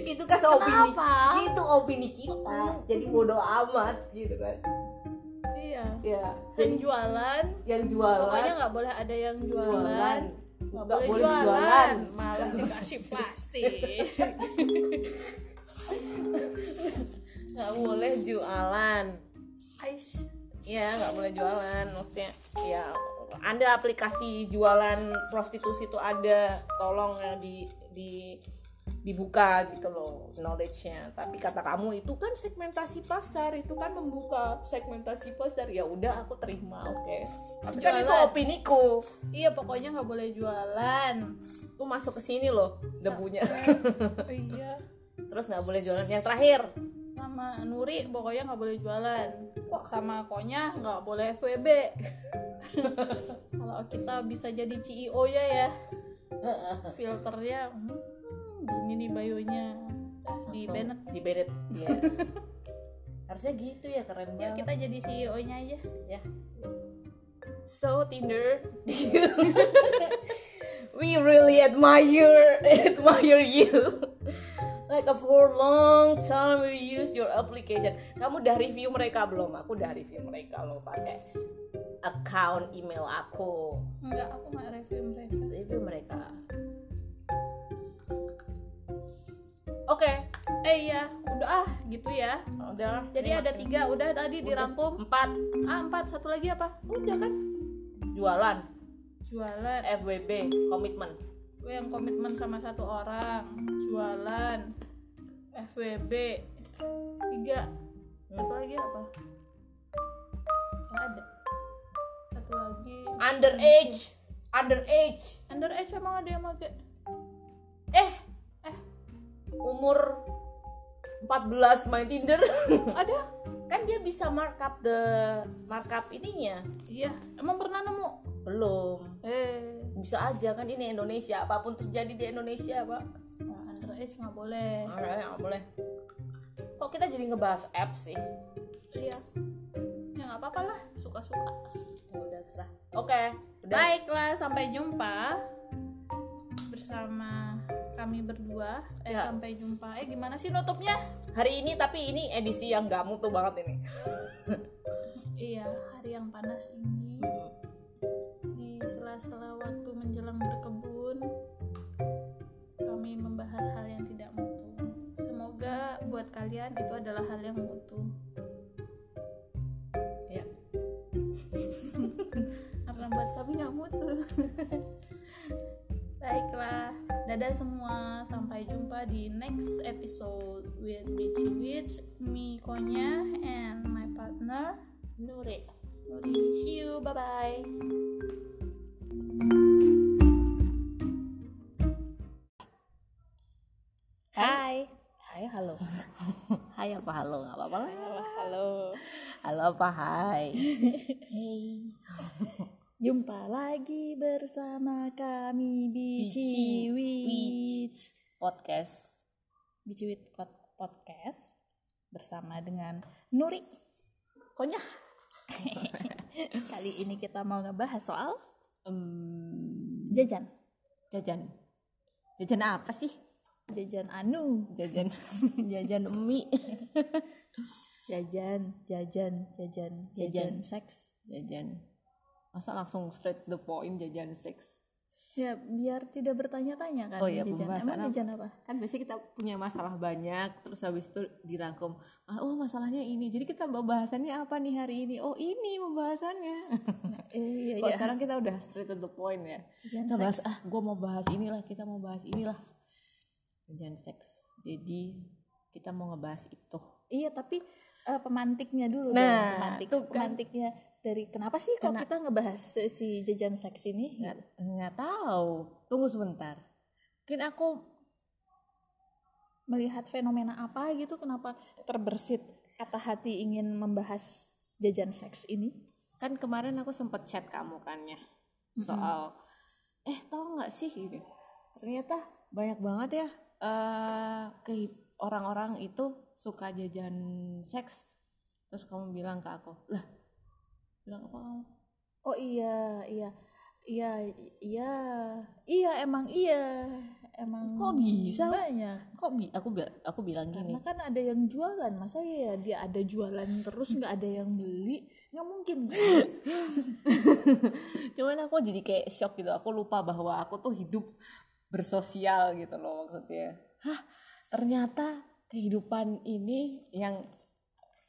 Itu kan opini Kenapa? itu opini kita. Jadi bodoh amat gitu kan iya. Ya yang jadi jualan yang jualan. pokoknya nggak boleh ada yang jualan. jualan. Nggak nggak boleh, boleh jualan. jualan. malah dikasih plastik. Nggak boleh jualan. Aish. Iya nggak boleh jualan. Maksudnya ya ada aplikasi jualan prostitusi itu ada. Tolong ya di di dibuka gitu loh knowledge-nya. Tapi kata kamu itu kan segmentasi pasar itu kan membuka segmentasi pasar. Ya udah aku terima oke. Tapi kan itu Jualan. opiniku. Iya pokoknya nggak boleh jualan. Itu masuk ke sini loh debunya. Iya. Terus nggak boleh jualan. Yang terakhir. Sama Nuri pokoknya nggak boleh jualan. Kok? Sama konya nggak boleh FWB kalau kita bisa jadi CEO ya ya filternya hmm, gini nih bayonya. Di Langsung Bennett. di Bennett Iya. harusnya gitu ya keren ya banget. kita jadi CEO nya aja. Ya. So Tinder we really admire admire you. Like a for long time we use your application. Kamu udah review mereka belum? Aku udah review mereka loh pakai account email aku. Enggak aku nggak review mereka. Review mereka oke. Eh iya. Udah ah gitu ya. Udah jadi ada tiga. Udah tadi Udah. dirangkum empat. Ah empat. Satu lagi apa? Udah kan? Jualan. Jualan. FWB komitmen. Gue yang komitmen sama satu orang. Jualan. FWB tiga. Satu lagi apa? Nggak ada. Satu lagi. Underage underage underage emang ada yang eh Eh. Umur 14 main Tinder. Ada. Kan dia bisa markup the markup ininya. Iya. Emang pernah nemu? Belum. Eh. Bisa aja kan ini Indonesia apa pun terjadi di Indonesia pak. Nah, underage nggak boleh. Alright, nggak boleh. Kok kita jadi ngebahas app sih? Iya. Ya nggak apa-apa lah. Suka-suka. Ya udah serah. Oke. Udah. Baiklah sampai jumpa bersama kami berdua eh Ya. sampai jumpa. Eh gimana sih nutupnya? Hari ini tapi ini edisi yang gak mutu banget ini. Iya hari yang panas ini. Di sela-sela waktu menjelang berkebun kami membahas hal yang tidak mutu. Semoga buat kalian itu adalah hal yang mutu. Ya. Karena buat kami nggak mutu. Baiklah, dadah semua. Sampai jumpa di next episode with Witchy Witch, me Konya, and my partner Nuri Nuri. See you, bye bye. Hai Hai, halo. Hai apa halo nggak apa-apa lah Halo. Halo apa hai Hey Jumpa lagi bersama kami Bici Bici Witch. Podcast Bici Witch Pod- Podcast bersama dengan Nuri. Konya Kali ini kita mau ngebahas soal um, jajan. Jajan Jajan apa sih? Jajan anu, Jajan Jajan mie jajan, jajan, jajan, jajan, Jajan. seks. Jajan Masa langsung straight to the point jajan seks Ya, biar tidak bertanya-tanya kan Oh iya, jajan. pembahasan Emang apa? jajan apa? kan biasanya kita punya masalah banyak terus habis itu dirangkum ah, oh masalahnya ini jadi kita bahasannya apa nih hari ini oh ini pembahasannya Eh, iya, Kok iya. sekarang kita udah straight to the point ya Jajan kita bahas seks. ah gue mau bahas inilah kita mau bahas inilah jangan seks jadi kita mau ngebahas itu Iya, tapi eh, pemantiknya dulu Nah, dong, pemantik. tuh kan. Pemantiknya dari kenapa sih kok Kena- kita ngebahas si- jajan seks ini? nggak nggak tahu. Tunggu sebentar. Mungkin aku Melihat fenomena apa gitu kenapa terbersit kata hati ingin membahas jajan seks ini? kan kemarin aku sempet chat kamu kan ya soal eh tau nggak sih gitu? Ternyata banyak banget ya eh ke orang-orang itu suka jajan seks. Terus kamu bilang ke aku lah bilang apa kamu Oh iya, iya. Iya, iya. Iya, emang iya. Emang Kok bisa? Banyak. kok bi aku aku bilang gini Karena kan ada yang jualan, masa ya dia ada jualan terus nggak ada yang beli? Nggak mungkin. cuman aku jadi kayak shock gitu aku lupa bahwa aku tuh hidup bersosial gitu loh maksudnya hah ternyata kehidupan ini yang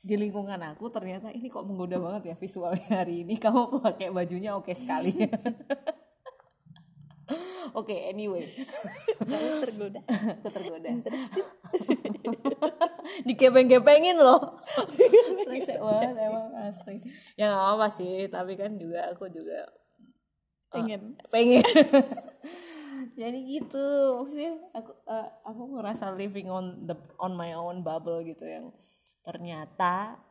di lingkungan aku ternyata ini kok menggoda banget ya visualnya hari ini. Kamu pakai bajunya oke sekali. Oke anyway. Kamu tergoda. aku tergoda. Dikepeng-kepengin loh. Resek banget emang asli. Ya nggak apa sih tapi kan juga aku juga Pengen. pengen. Jadi gitu. Maksudnya aku eh, aku ngerasa living on the on my own bubble gitu yang ternyata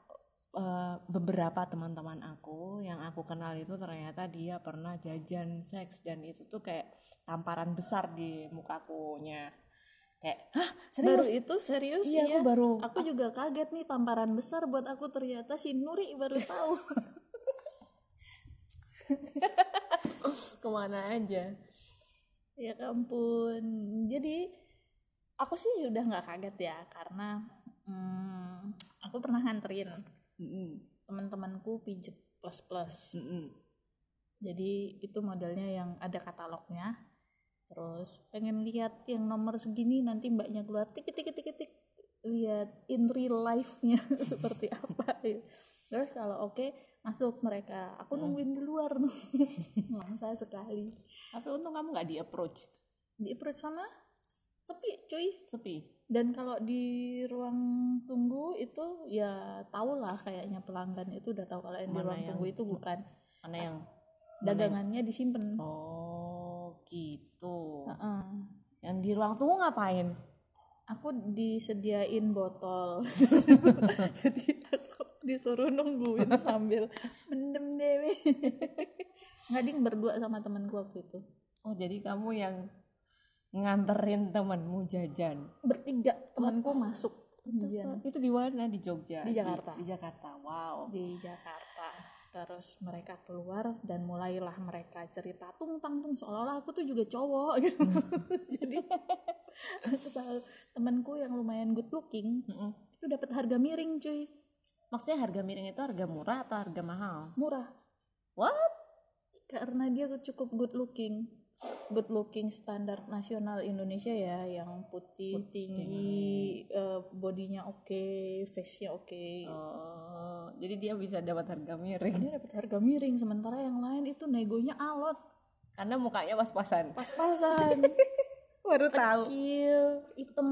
eh, beberapa teman-teman aku yang aku kenal itu ternyata dia pernah jajan seks dan itu tuh kayak tamparan besar di mukakunya kayak hah Baru serius itu serius iya iya. aku baru Aku juga kaget nih tamparan besar buat aku ternyata si Nuri baru tahu. ke mana aja ya ampun. Jadi aku sih udah nggak kaget ya karena hmm, aku pernah nganterin Mm-mm, teman-temanku pijet plus plus. mm-mm. Jadi itu modelnya yang ada katalognya. Terus pengen lihat yang nomor segini nanti mbaknya keluar tik tik tik tik lihat in real life-nya seperti apa ya. Terus kalau oke masuk mereka. Aku nungguin di luar tuh. Langsa sekali. tapi untung kamu nggak di approach Di approach sana sepi cuy. sepi. Dan kalau di ruang tunggu itu ya tau lah kayaknya pelanggan itu udah tahu kalau yang di Mana ruang yang- tunggu itu bukan. mana yang dagangannya disimpen. oh gitu. Heeh. yang di ruang tunggu ngapain? Aku disediain botol. Jadi aku disuruh nungguin sambil mendem dewe. Ngading berdua sama temanku waktu itu. Oh jadi kamu yang nganterin temenmu jajan. Bertiga temanku masuk Iya, itu di mana? Di Jogja? Di Jakarta. di, Jakarta wow. Di Jakarta. Terus mereka keluar dan mulailah mereka cerita tung tang tung seolah-olah aku tuh juga cowok gitu. Jadi temanku yang lumayan good looking Mm-mm. itu dapat harga miring cuy. Maksudnya harga miring itu harga murah atau harga mahal? Murah. What? Karena dia cukup good looking good looking standar nasional Indonesia ya yang putih, tinggi eh, bodinya oke face-nya oke. Oh jadi dia bisa dapat harga miring. Dia dapat harga miring sementara yang lain itu negonya alot. Karena mukanya pas-pasan. Pas-pasan. Baru tahu. Kecil hitam.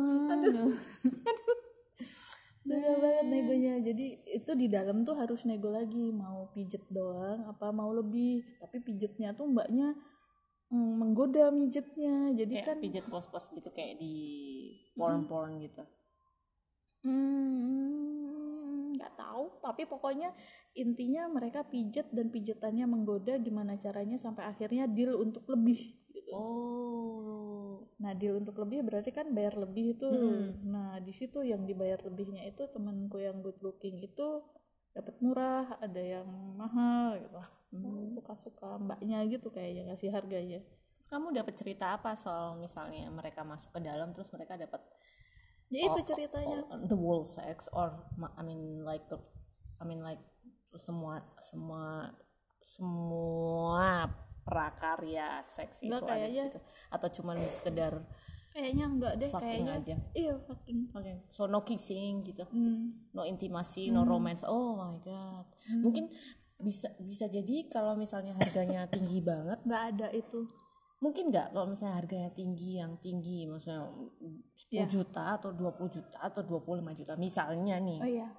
Susah banget negonya. Jadi itu di dalam tuh harus nego lagi. Mau pijet doang apa mau lebih. Tapi pijetnya tuh mbaknya mm, menggoda mijetnya jadi kayak kan pijet pos-pos gitu kayak di porn-porn gitu. Hmm, nggak tahu tapi pokoknya intinya mereka pijet dan pijetannya menggoda gimana caranya sampai akhirnya deal untuk lebih gitu. oh. Nah deal untuk lebih berarti kan bayar lebih itu. Hmm. nah di situ yang dibayar lebihnya itu temanku yang good looking itu dapat murah ada yang mahal gitu. Hmm. suka-suka mbaknya gitu kayaknya ngasih harganya. Terus kamu dapat cerita apa soal misalnya mereka masuk ke dalam terus mereka dapat ya itu Oh, ceritanya. oh, the whole sex or I mean like I mean like semua semua semua prakarya seks itu Enggak, ada di situ. Atau cuman sekedar kayaknya enggak deh fucking kayaknya aja. iya fucking. Oke. so no kissing gitu. Hmm. no intimasi no romance. Oh my god. Mungkin bisa bisa jadi kalau misalnya harganya tinggi banget. Nggak ada itu. Mungkin nggak kalau misalnya harganya tinggi yang tinggi maksudnya 10 Iya. juta atau 20 juta atau 25 juta misalnya nih. Oh iya.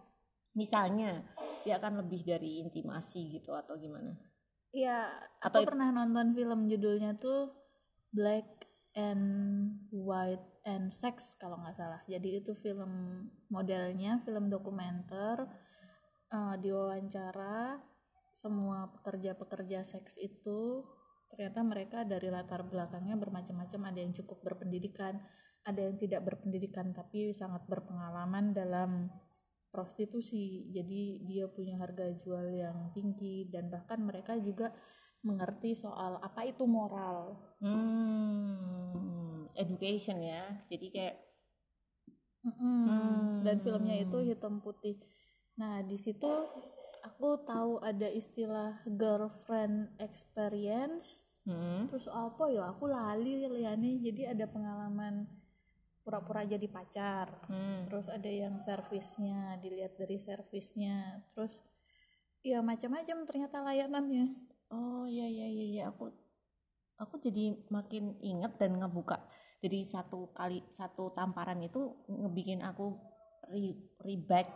Misalnya dia akan lebih dari intimasi gitu atau gimana? Iya, Atau aku pernah nonton film judulnya tuh Black and White and Sex kalau nggak salah. Jadi itu film modelnya, film dokumenter, eh, diwawancara semua pekerja-pekerja seks itu ternyata mereka dari latar belakangnya bermacam-macam. Ada yang cukup berpendidikan, ada yang tidak berpendidikan tapi sangat berpengalaman dalam prostitusi. Jadi dia punya harga jual yang tinggi dan bahkan mereka juga mengerti soal apa itu moral. hmm education ya jadi kayak Mm-mm. Hmm. Dan filmnya itu hitam putih. Nah di situ aku tahu ada istilah girlfriend experience. hmm, Terus apa ya? Aku lali liane. Jadi ada pengalaman pura-pura jadi pacar. hmm. Terus ada yang servisnya, dilihat dari servisnya. Terus ya macam-macam ternyata layanannya. Oh iya iya iya iya. Aku aku jadi makin inget dan ngebuka. Jadi satu kali satu tamparan itu ngebikin aku re, reback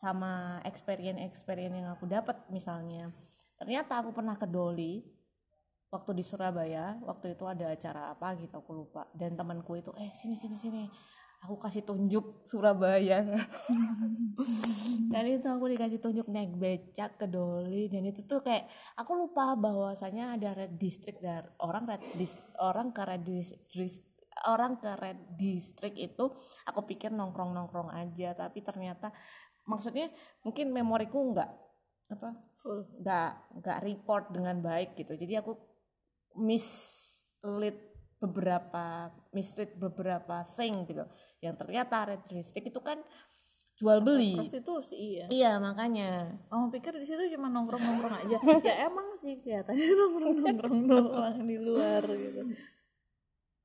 sama experience experience yang aku dapat misalnya ternyata aku pernah ke Doli waktu di Surabaya. Waktu itu ada acara apa gitu aku lupa. Dan temanku itu eh sini sini sini aku kasih tunjuk Surabaya. Dan itu aku dikasih tunjuk naik becak ke Doli. Dan itu tuh kayak aku lupa bahwasanya ada red district dan orang red dis, orang ke red dis, dis- orang ke red district itu aku pikir nongkrong nongkrong aja. Tapi ternyata maksudnya mungkin memoriku nggak apa nggak nggak report dengan baik gitu. Jadi aku mislead beberapa mislead beberapa thing gitu yang ternyata red district itu kan jual beli Prostitusi iya. iya makanya Oh pikir di situ cuma nongkrong-nongkrong aja. ya emang sih kelihatannya nongkrong-nongkrong doang di luar gitu.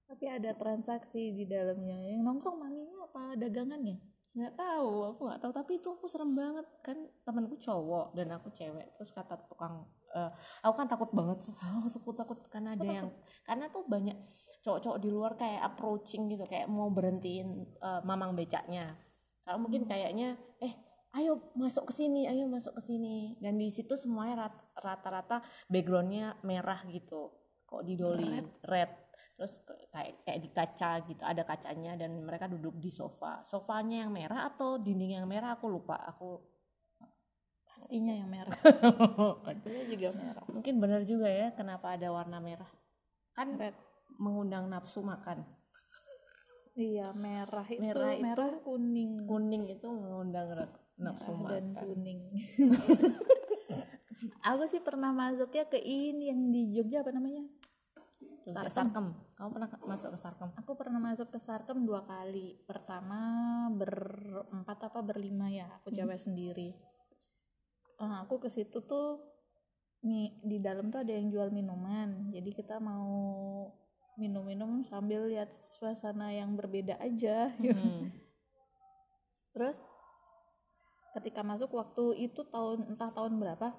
Tapi ada transaksi di dalamnya. Yang nongkrong maminya apa dagangannya? nggak tahu aku nggak tahu tapi itu aku serem banget kan temanku cowok dan aku cewek terus kata tukang eh, aku kan takut banget aku takut takut karena ada yang karena tuh banyak cowok-cowok di luar kayak approaching gitu kayak mau berhentiin eh, mamang becaknya. Kalau mungkin kayaknya eh ayo masuk ke sini ayo masuk ke sini. Dan di situ semuanya rat- rata-rata backgroundnya merah gitu. Kok di doli red, terus ke- kayak kayak di kaca gitu ada kacanya dan mereka duduk di sofa. Sofanya yang merah atau dinding yang merah aku lupa. Aku Hatinya yang merah. Hatinya juga merah. mungkin benar juga ya kenapa ada warna merah kan Red. mengundang nafsu makan Iya merah itu Merah merah, itu kuning. kuning itu mengundang nafsu Merah dan makan kuning. Aku sih pernah masuknya ke ini yang di Jogja apa namanya? Sarkem. Sarkem kamu pernah masuk ke Sarkem Aku pernah masuk ke Sarkem dua kali. Pertama berempat apa berlima ya, aku cewek sendiri. Eh, aku ke situ tuh nih di dalam tuh ada yang jual minuman. Jadi kita mau minum-minum sambil lihat suasana yang berbeda aja. gitu. Hmm. Terus ketika masuk waktu itu tahun entah tahun berapa,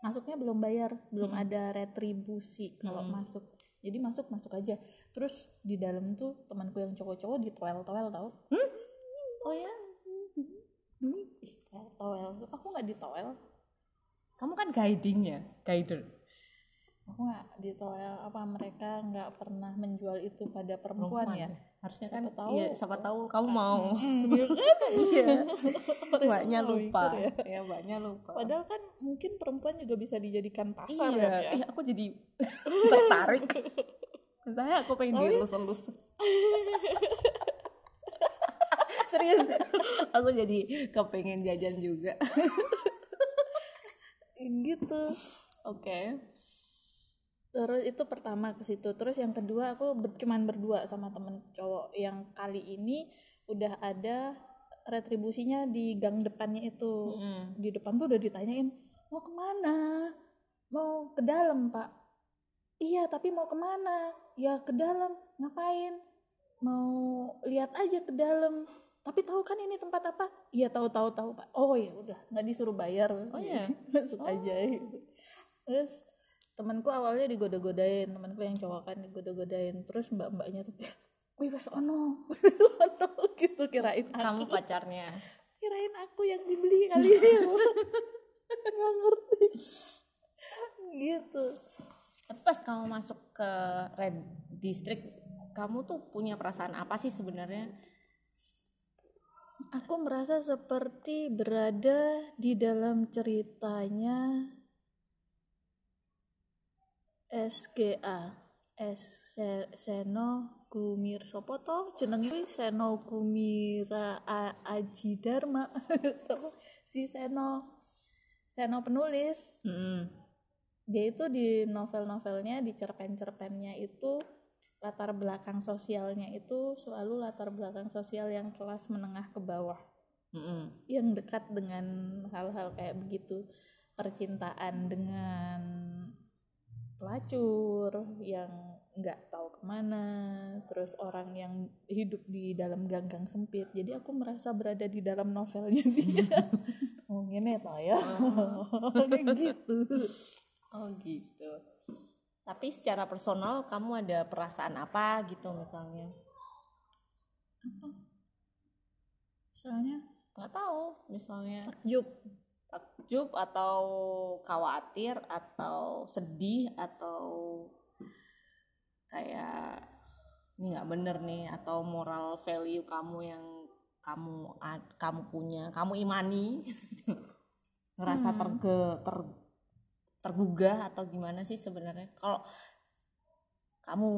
masuknya belum bayar, belum ada retribusi kalau Hmm. masuk. jadi masuk masuk aja terus di dalam tuh temanku yang cowok-cowok di toel toel tau oh ya Ih, toel toel aku nggak di toel kamu kan guiding ya guider. Aku nggak di toel apa mereka nggak pernah menjual itu pada perempuan, ya. harusnya Siapa kan tahu. iya siapa tahu kamu mau. Iya kan? iya. Mbaknya mau lupa. ya. ya mbaknya lupa. Padahal kan mungkin perempuan juga bisa dijadikan pasar iya. ya. Iya, aku jadi tertarik. Saya aku pengen Tapi- dielus-elus. Serius? Aku jadi kepengen jajan juga gitu. Oke. Terus itu pertama ke situ. Terus yang kedua aku ber- cuman berdua sama temen cowok. Yang kali ini udah ada retribusinya di gang depannya itu. Mm. di depan tuh udah ditanyain mau ke mana? Mau ke dalam pak? Iya tapi mau ke mana? Ya ke dalam. Ngapain? Mau lihat aja ke dalam tapi tahu kan ini tempat apa? Iya tahu tahu tahu pak. Oh ya udah nggak disuruh bayar. Oh, iya? masuk Oh. aja. Gitu. terus temanku awalnya digoda-godain temanku yang cowok kan digoda-godain. Terus mbak-mbaknya tuh wih pas ono. Ono gitu kirain aku. kamu pacarnya? Kirain aku yang dibeli kali ya nggak ngerti. Gitu. Tapi pas kamu masuk ke red district kamu tuh punya perasaan apa sih sebenarnya aku merasa seperti berada di dalam ceritanya SGA S Se- Seno Gumir Sopoto jeneng kuwi Seno Gumira A- Aji Dharma Sopo? si Seno Seno penulis Mm. dia itu di novel-novelnya di cerpen-cerpennya itu latar belakang sosialnya itu selalu latar belakang sosial yang kelas menengah ke bawah. Mm-mm. yang dekat dengan hal-hal kayak begitu. Percintaan dengan pelacur yang nggak tahu ke mana terus orang yang hidup di dalam ganggang sempit. Jadi aku merasa berada di dalam novelnya dia. Oh ini tau ya. Kayak gitu. Oh gitu. Tapi secara personal kamu ada perasaan apa gitu misalnya? misalnya? Nggak tahu, misalnya. Takjub. Takjub atau khawatir atau sedih atau kayak ini nggak bener nih atau moral value kamu yang kamu kamu punya, kamu imani. Ngerasa Hmm. terge ter tergugah atau gimana sih sebenarnya? Kalau kamu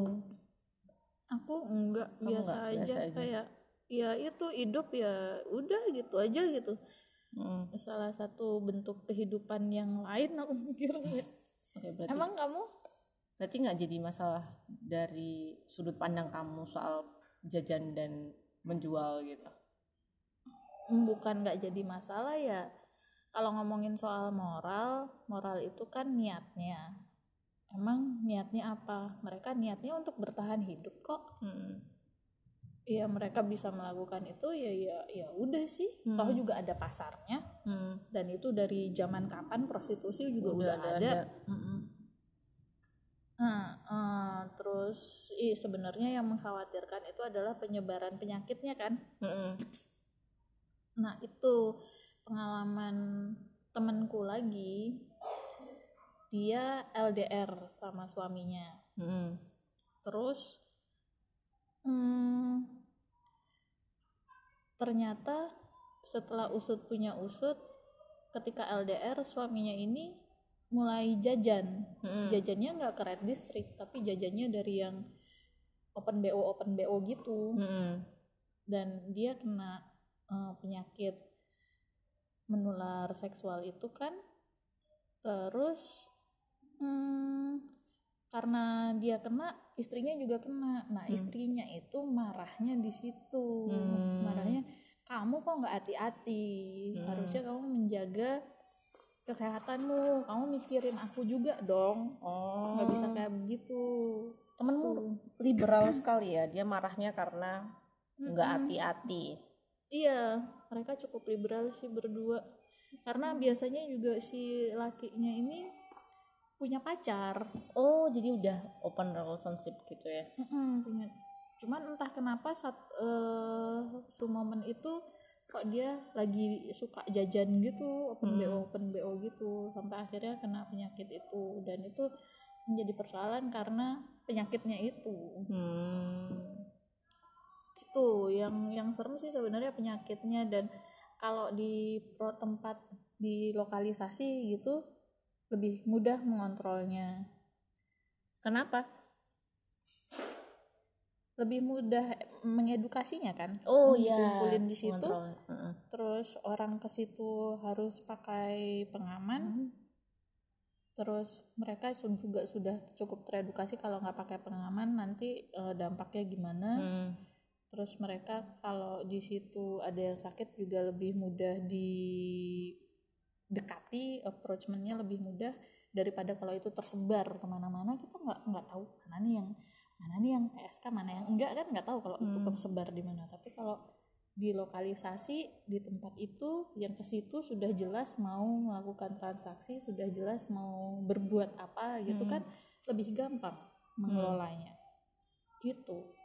aku enggak Kamu biasa, enggak, aja, biasa aja. kayak ya itu hidup ya udah gitu aja gitu. Mm, salah satu bentuk kehidupan yang lain aku mikirnya berarti emang kamu? Berarti nggak jadi masalah dari sudut pandang kamu soal jajan dan menjual gitu? Bukan nggak jadi masalah ya kalau ngomongin soal moral moral itu kan niatnya emang niatnya apa mereka niatnya untuk bertahan hidup kok Mm. ya mereka bisa melakukan itu ya ya ya udah sih Hmm. toh juga ada pasarnya Hmm. dan itu dari zaman kapan prostitusi juga udah, ada, Mm-mm. Nah, eh, terus sebenarnya yang mengkhawatirkan itu adalah penyebaran penyakitnya kan Mm-mm. Nah, itu pengalaman temenku lagi. Dia LDR sama suaminya. Mm-mm. Terus hmm, ternyata setelah usut punya usut, ketika LDR suaminya ini mulai jajan. Mm-mm. Jajannya nggak ke Red District, tapi jajannya dari yang open BO open BO gitu Mm-mm. dan dia kena eh, penyakit menular seksual itu kan terus hmm, karena dia kena istrinya juga kena nah Hmm. istrinya itu marahnya di situ Hmm. marahnya kamu kok nggak hati-hati Hmm. harusnya kamu menjaga kesehatanmu kamu mikirin aku juga dong Oh. nggak bisa kayak begitu temenmu liberal sekali ya. Dia marahnya karena nggak hati-hati. Iya, mereka cukup liberal sih berdua. Karena biasanya juga si lakinya ini punya pacar oh jadi udah open relationship gitu ya Mm-mm, punya cuman entah kenapa saat eh su momen itu kok dia lagi suka jajan gitu open Hmm. bo open bo gitu sampai akhirnya kena penyakit itu dan itu menjadi persoalan karena penyakitnya itu hmm. Gitu yang yang serem sih sebenarnya penyakitnya dan kalau di tempat di lokalisasi gitu lebih mudah mengontrolnya kenapa lebih mudah mengedukasinya kan oh iya dikumpulin di situ Kontrol. Heeh. terus orang ke situ harus pakai pengaman Hmm. terus mereka juga sudah cukup teredukasi kalau nggak pakai pengaman nanti eh, dampaknya gimana Hmm. Terus mereka kalau di situ ada yang sakit juga lebih mudah didekati approachmentnya lebih mudah daripada kalau itu tersebar ke mana-mana. Kita nggak nggak tahu mana nih yang mana nih yang PSK mana yang enggak kan? Nggak tahu kalau itu Hmm. tersebar di mana. Tapi kalau di lokalisasi di tempat itu yang ke situ sudah jelas mau melakukan transaksi sudah jelas mau berbuat apa gitu Hmm. kan lebih gampang mengelolanya. Gitu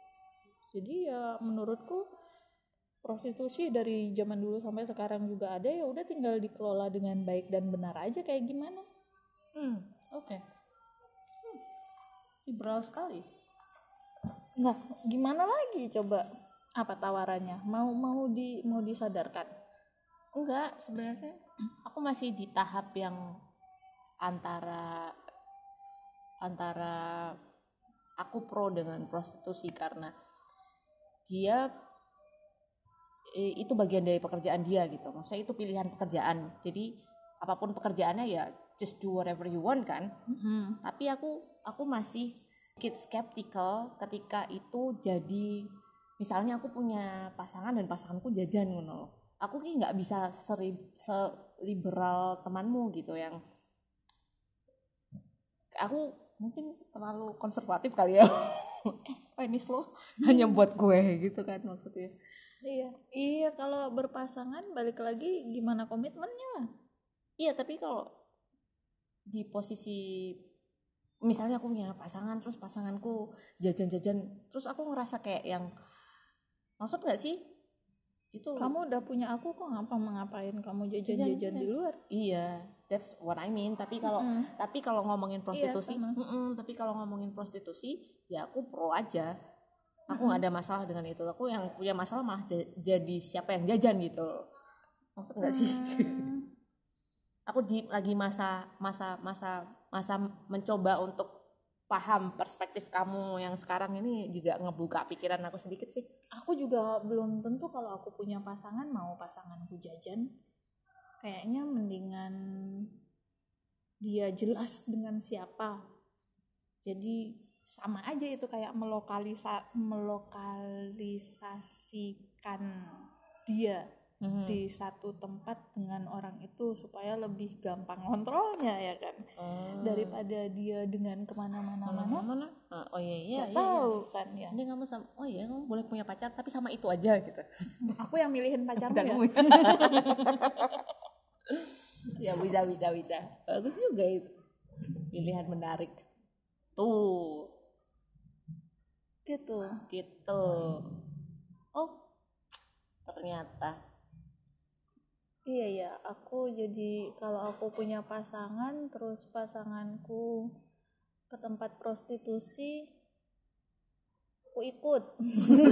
jadi ya menurutku prostitusi dari zaman dulu sampai sekarang juga ada ya udah tinggal dikelola dengan baik dan benar aja kayak gimana Hmm. oke Hmm. liberal sekali nah gimana lagi coba apa tawarannya mau mau di mau disadarkan enggak sebenarnya aku masih di tahap yang antara antara aku pro dengan prostitusi karena dia eh, itu bagian dari pekerjaan dia gitu maksudnya itu pilihan pekerjaan jadi apa pun pekerjaannya ya just do whatever you want kan Mm-mm. tapi aku aku masih sedikit skeptical ketika itu jadi misalnya aku punya pasangan dan pasanganku jajan ngono loh. aku ki nggak bisa seri, seliberal temanmu gitu yang aku mungkin terlalu konservatif kali ya eh penis lo hanya buat gue gitu kan maksudnya iya iya kalau berpasangan balik lagi gimana komitmennya Iya, tapi kalau di posisi misalnya aku punya pasangan terus pasanganku jajan-jajan terus aku ngerasa kayak yang maksud nggak sih? Itu kamu udah punya aku kok ngapa mengapain kamu jajan-jajan Jajan, di luar iya, that's what I mean. Tapi kalau Mm-mm. tapi kalau ngomongin prostitusi, sama. mm-mm, tapi kalau ngomongin prostitusi ya aku pro aja. Aku nggak ada masalah dengan itu. Aku yang punya masalah malah ja- jadi siapa yang jajan gitu. Maksud nggak sih? Hmm. aku di lagi masa masa masa masa mencoba untuk paham perspektif kamu yang sekarang ini juga ngebuka pikiran aku sedikit sih. aku juga belum tentu kalau aku punya pasangan mau pasanganku jajan. Kayaknya mendingan dia jelas dengan siapa. Jadi sama aja itu kayak melokalisa melokalisasikan dia Hmm. di satu tempat dengan orang itu supaya lebih gampang kontrolnya ya kan Oh. daripada dia dengan ke mana-mana mana mana? Ah, Oh iya iya nggak iya. iya. tahu kan ya Ini kamu sama oh iya kamu boleh punya pacar tapi sama itu aja gitu. aku yang milihin pacarmu ya Dan ya bisa bisa bisa. Bagus juga itu. Pilihan menarik. Tuh, gitu gitu. Oh, ternyata. Iya ya, aku jadi kalau aku punya pasangan terus pasanganku ke tempat prostitusi aku ikut.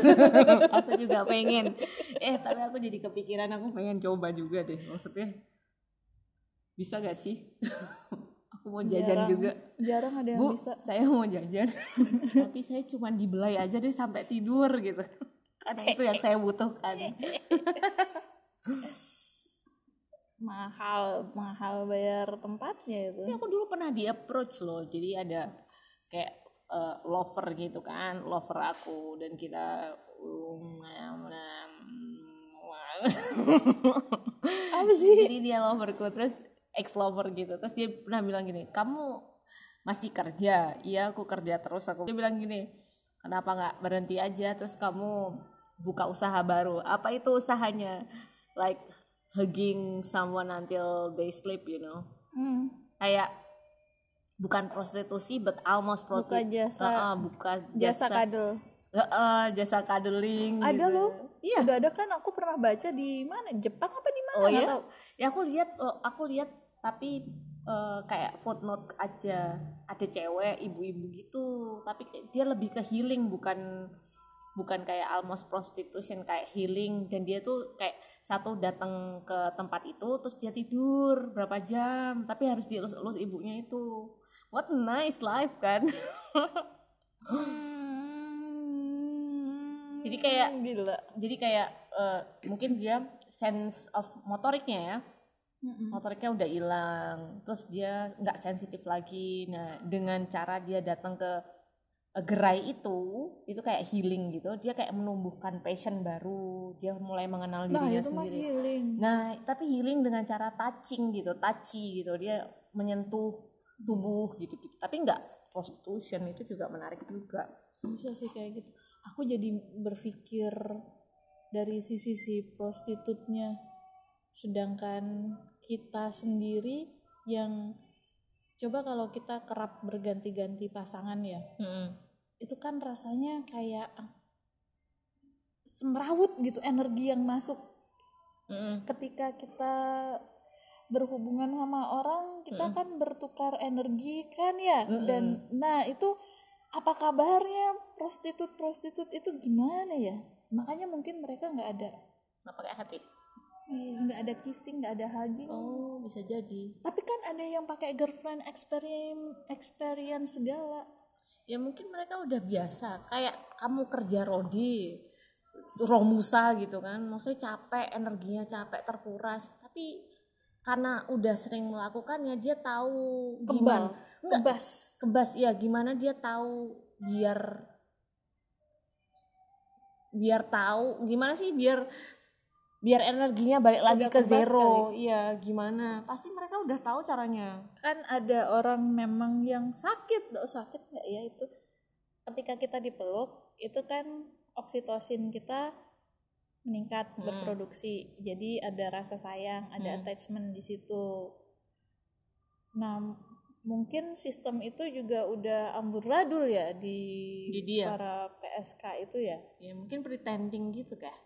aku juga pengen. Eh tapi aku jadi kepikiran aku pengen coba juga deh. Maksudnya bisa gak sih? Aku mau jajan Jarang. juga. Jarang ada yang bu bisa. saya mau jajan. Tapi saya cuma dibelai aja deh sampai tidur gitu. Karena itu yang saya butuhkan Mahal, mahal bayar tempatnya itu. Tapi aku dulu pernah di approach loh. Jadi ada kayak eh, lover gitu kan. Lover aku dan kita um, Apa sih? jadi dia loverku terus ex lover gitu. Terus dia pernah bilang gini kamu masih kerja? Iya aku kerja terus. Aku dia bilang gini kenapa nggak berhenti aja? Terus kamu buka usaha baru. Apa itu usahanya? Like hugging someone until they sleep you know. Hmm. kayak bukan prostitusi but almost buka prostitusi. jasa. Buka jasa kadel Heeh, jasa cuddling ada gitu. loh. Iya. Udah ada kan aku pernah baca di mana? Jepang apa di mana? Oh, iya? tahu. ya aku lihat oh, aku lihat tapi eh, kayak footnote aja. Ada cewek ibu-ibu gitu. Tapi dia lebih ke healing bukan bukan kayak almost prostitution kayak healing. Dan dia tuh kayak satu datang ke tempat itu terus dia tidur berapa jam tapi harus dielus-elus ibunya itu. What a nice life kan? Hmm, Jadi kayak- gila. jadi kayak eh, mungkin dia sense of motoriknya ya. Motoriknya udah hilang terus dia nggak sensitif lagi. Nah dengan cara dia datang ke gerai itu itu kayak healing gitu. Dia kayak menumbuhkan passion baru. Dia mulai mengenal nah dirinya itu mah sendiri. healing. Nah tapi healing dengan cara touching gitu touchy gitu. Dia menyentuh tubuh gitu, gitu. tapi nggak prostitution itu juga menarik juga. Bisa sih kayak gitu. Aku jadi berpikir dari sisi si prostitutnya. Sedangkan kita sendiri yang coba kalau kita kerap berganti-ganti pasangan ya itu kan rasanya kayak semrawut gitu energi yang masuk. Ketika kita berhubungan sama orang kita Mm-mm. kan bertukar energi kan ya? Mm-mm. dan nah itu apa kabarnya prostitut prostitut itu gimana ya? Makanya mungkin mereka nggak ada nggak pakai hati. Eh, nggak ada kissing nggak ada hugging. Oh bisa jadi. Tapi kan ada yang pakai girlfriend experience experience segala ya mungkin mereka udah biasa kayak kamu kerja rodi romusa gitu kan. Maksudnya capek energinya capek terkuras. Tapi karena udah sering melakukannya dia tahu kebal gimana enggak. kebas. Kebas ya gimana dia tahu biar biar tahu gimana sih biar biar energinya balik lagi Udah ke zero. iya gimana? Pasti mereka udah tahu caranya. Kan ada orang memang yang sakit oh, sakit nggak ya itu? Ketika kita dipeluk itu kan oksitosin kita meningkat Hmm. berproduksi. Jadi ada rasa sayang ada Hmm. attachment di situ. Nah mungkin sistem itu juga udah amburadul ya di, Di dia. para PSK itu ya? Ya mungkin pretending gitu kayak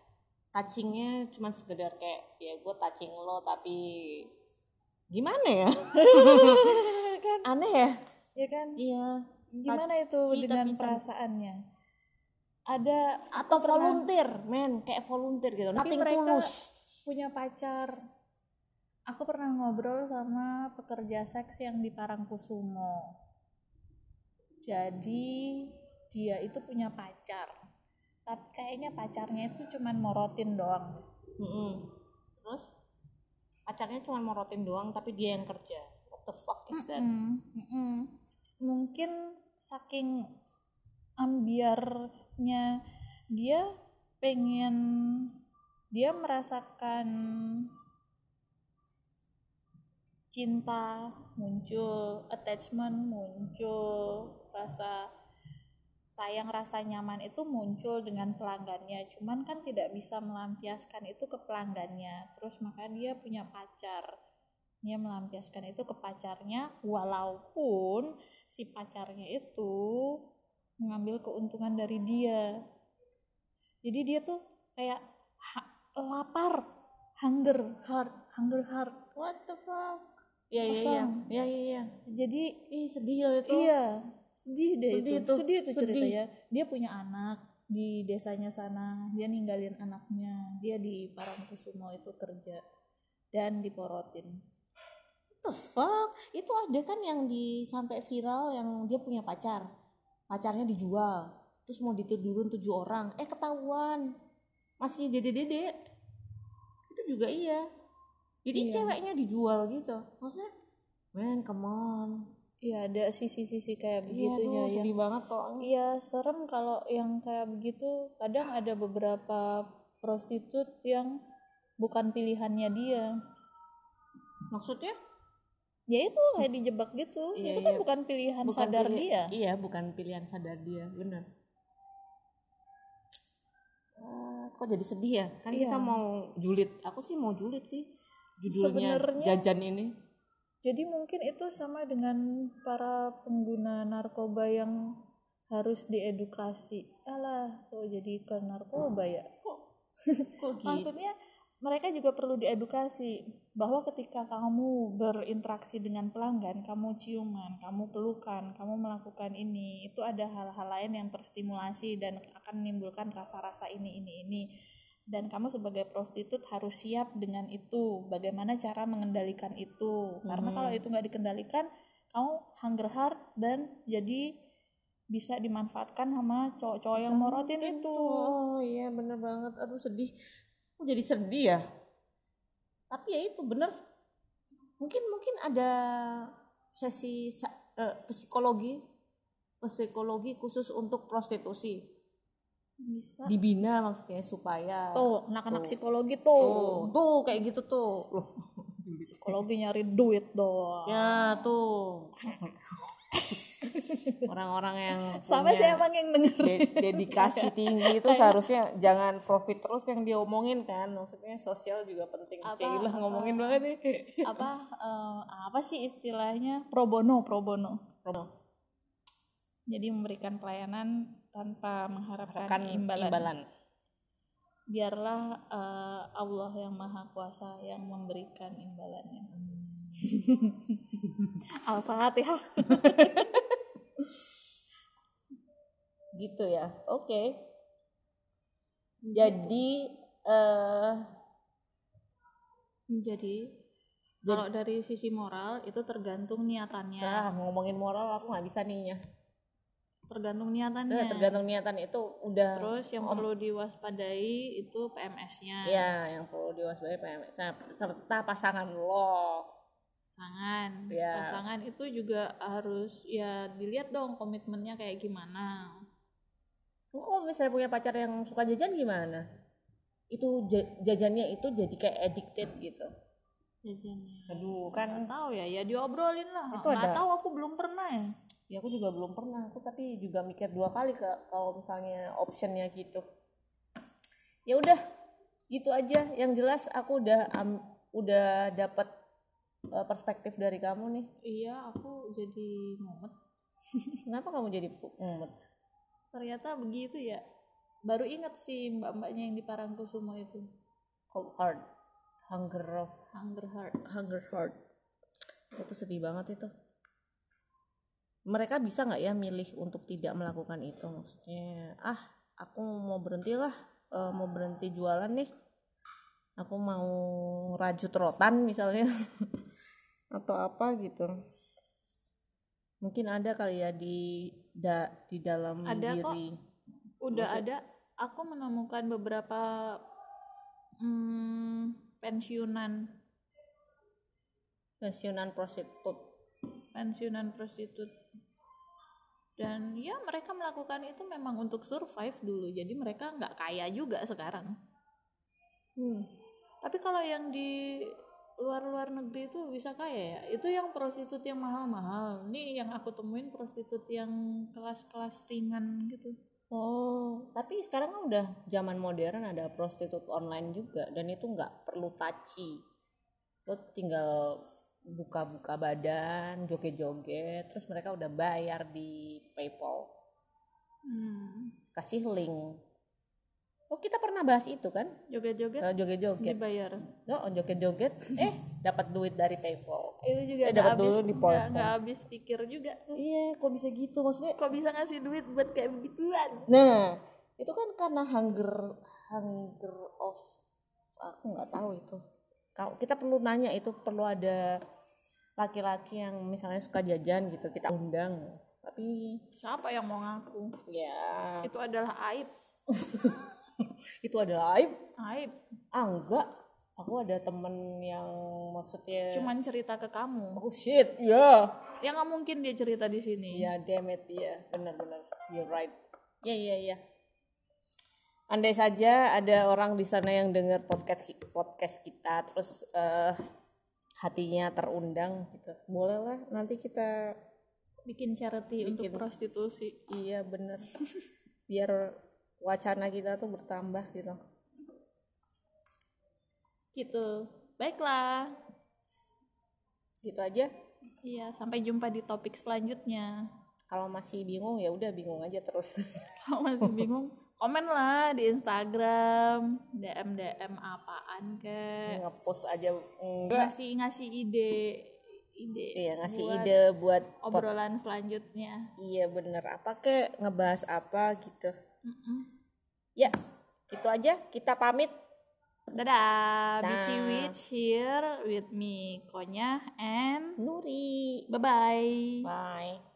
touchingnya cuma sekedar kayak ya gue touching lo tapi gimana ya? Kan? Aneh ya? Ya kan? Iya. Gimana itu Touchy dengan perasaannya? Ada atau volunteer men. Kayak volunteer gitu. Tapi nothing mereka- tulus. punya pacar. Aku pernah ngobrol sama pekerja seks yang di Parangkusumo. Jadi dia itu punya pacar. Tapi kayaknya pacarnya itu cuman morotin doang. Mm-mm. terus pacarnya cuma morotin doang tapi dia yang kerja what the fuck is that Mm-mm, mm-mm. Mungkin saking ambiarnya dia pengen dia merasakan cinta muncul, attachment muncul, rasa sayang, rasa nyaman itu muncul dengan pelanggannya. Cuman kan tidak bisa melampiaskan itu ke pelanggannya. Terus makanya dia punya pacar. Dia melampiaskan itu ke pacarnya walaupun si pacarnya itu mengambil keuntungan dari dia. Jadi dia tuh kayak ha- lapar, hunger, heart, hunger heart. what the fuck ya ya ya Kosong. ya ya ya Jadi ih sedih ya itu Iya, sedih deh Sedih itu. tuh, Sedih itu sedih. ceritanya. Dia punya anak di desanya sana, dia ninggalin anaknya, dia di Parangkusumo itu kerja dan diporotin. What the fuck? Itu ada kan yang di sampai viral yang dia punya pacar. Pacarnya dijual. Terus mau ditidurin tujuh orang. Eh ketahuan. Masih dede dede itu juga iya. Jadi Iya. ceweknya dijual gitu. Maksudnya man come on Iya, ada sisi-sisi kayak iya begitunya ya. sedih banget kok Iya, serem kalau yang kayak begitu. Kadang ada beberapa prostitut yang bukan pilihannya dia. maksudnya Ya itu kayak dijebak gitu. Iya, itu kan iya. bukan pilihan bukan sadar pilih- dia. iya bukan pilihan sadar dia bener Eh, kok jadi sedih ya kan Iya. kita mau julid aku sih mau julid sih judulnya Sebenarnya- jajan ini jadi mungkin itu sama dengan para pengguna narkoba yang harus diedukasi. Alah kok jadi ke narkoba ya? Kok? Gitu? Maksudnya mereka juga perlu diedukasi bahwa ketika kamu berinteraksi dengan pelanggan, kamu ciuman, kamu pelukan, kamu melakukan ini, itu ada hal-hal lain yang terstimulasi dan akan menimbulkan rasa-rasa ini, ini, ini. Dan kamu sebagai prostitut harus siap dengan itu. Bagaimana cara mengendalikan itu? Karena Hmm. kalau itu nggak dikendalikan, kamu hunger hard dan jadi bisa dimanfaatkan sama cowok-cowok yang morotin itu. oh iya bener banget aduh sedih Kok jadi sedih ya tapi ya itu bener mungkin mungkin ada sesi eh, psikologi psikologi khusus untuk prostitusi Bisa. dibina maksudnya supaya Tuh, anak-anak psikologi tuh tuh. tuh kayak gitu tuh loh Psikologi nyari duit doang. ya tuh orang-orang yang punya sih emang yang denger. de- dedikasi tinggi itu seharusnya jangan profit terus yang diomongin kan maksudnya sosial juga penting Apa, Cailah apa? ngomongin banget nih apa eh, apa sih istilahnya pro bono pro bono. Jadi memberikan pelayanan tanpa mengharapkan kan imbalan. imbalan. Biarlah eh, Allah yang maha kuasa yang memberikan imbalannya. Al-Fatihah. gitu ya oke jadi eh Jadi kalau dari sisi moral itu tergantung niatannya. nah ngomongin moral aku nggak bisa nih ya Tergantung Nah, niatannya. tergantung niatan itu udah Terus yang Om- perlu diwaspadai itu PMS-nya. ya yang perlu diwaspadai PMS Nah, serta pasangan lo Pasangan. Ya. Pasangan itu juga harus ya dilihat dong komitmennya kayak gimana. Lu kalau misalnya punya pacar yang suka jajan gimana itu ja- jajannya itu jadi kayak addicted gitu Jajannya. aduh kan Nggak tahu ya, ya diobrolin lah. Itu Nggak ada- tahu aku belum pernah ya. Ya aku juga belum pernah aku tapi juga mikir dua kali ke kalau misalnya optionnya gitu ya udah gitu aja yang jelas aku udah am- udah dapat eh, perspektif dari kamu nih Iya, aku jadi mumet. kenapa kamu jadi mumet Ternyata begitu ya. Baru ingat sih mbak-mbaknya yang di Parangkusumo itu. cold heart hunger of Hunger Heart. hunger heart itu sedih banget itu mereka bisa nggak ya milih untuk tidak melakukan itu? Maksudnya ah aku mau berhenti lah eh, mau berhenti jualan nih. Aku mau rajut rotan misalnya. Atau apa gitu. Mungkin ada kali ya di da- di dalam Ada kok. diri. Udah Maksud- ada. Aku menemukan beberapa hmm, pensiunan. Pensiunan prostitut. Pensiunan prostitut dan ya mereka melakukan itu memang untuk survive dulu. Jadi mereka nggak kaya juga sekarang. Hmm. tapi kalau yang di luar-luar negeri itu bisa kaya ya? Itu yang prostitut yang mahal-mahal. Ini yang aku temuin prostitut yang kelas-kelas ringan gitu. Oh, tapi sekarang kan udah zaman modern ada prostitut online juga. Dan itu nggak perlu taci. Lo tinggal buka-buka badan, joget-joget, terus mereka udah bayar di PayPal, hmm. kasih link. Oh, kita pernah bahas itu kan? joget-joget Kalau joget-joget, dibayar oh joget-joget, eh dapat duit dari PayPal. itu juga Eh, dapat habis dulu di nggak Polkom. nggak habis pikir juga Iya, kok bisa gitu maksudnya? kok bisa ngasih duit buat kayak begituan Nah, itu kan karena hunger hunger of aku nggak tahu itu. Kalau kita perlu nanya itu perlu ada laki-laki yang misalnya suka jajan gitu kita undang. Tapi siapa yang mau ngaku ya itu adalah aib itu adalah aib. aib Ah enggak, aku ada temen yang maksudnya cuman cerita ke kamu oh shit, ya. ya nggak mungkin dia cerita di sini Iya, damn it, iya, benar-benar, you're right. Iya, iya, iya. Andai saja ada orang di sana yang dengar podcast podcast kita, terus eh, hatinya terundang gitu, bolehlah nanti kita, bikin charity untuk Bikin. prostitusi. Iya bener, biar wacana kita tuh bertambah gitu. gitu. Baiklah. Gitu aja. Iya sampai jumpa di topik selanjutnya. Kalau masih bingung ya udah bingung aja terus. Kalau masih bingung komen lah di Instagram DM DM apaan ke? Ngepost aja enggak. Ngasih ngasih ide ide iya ngasih buat ide buat pot- obrolan selanjutnya. Iya bener. Apa kek ngebahas apa gitu. Mm-mm. ya itu aja. Kita pamit. Dadah. Dah. Bici Witch here with me Konya and Nuri. Bye bye bye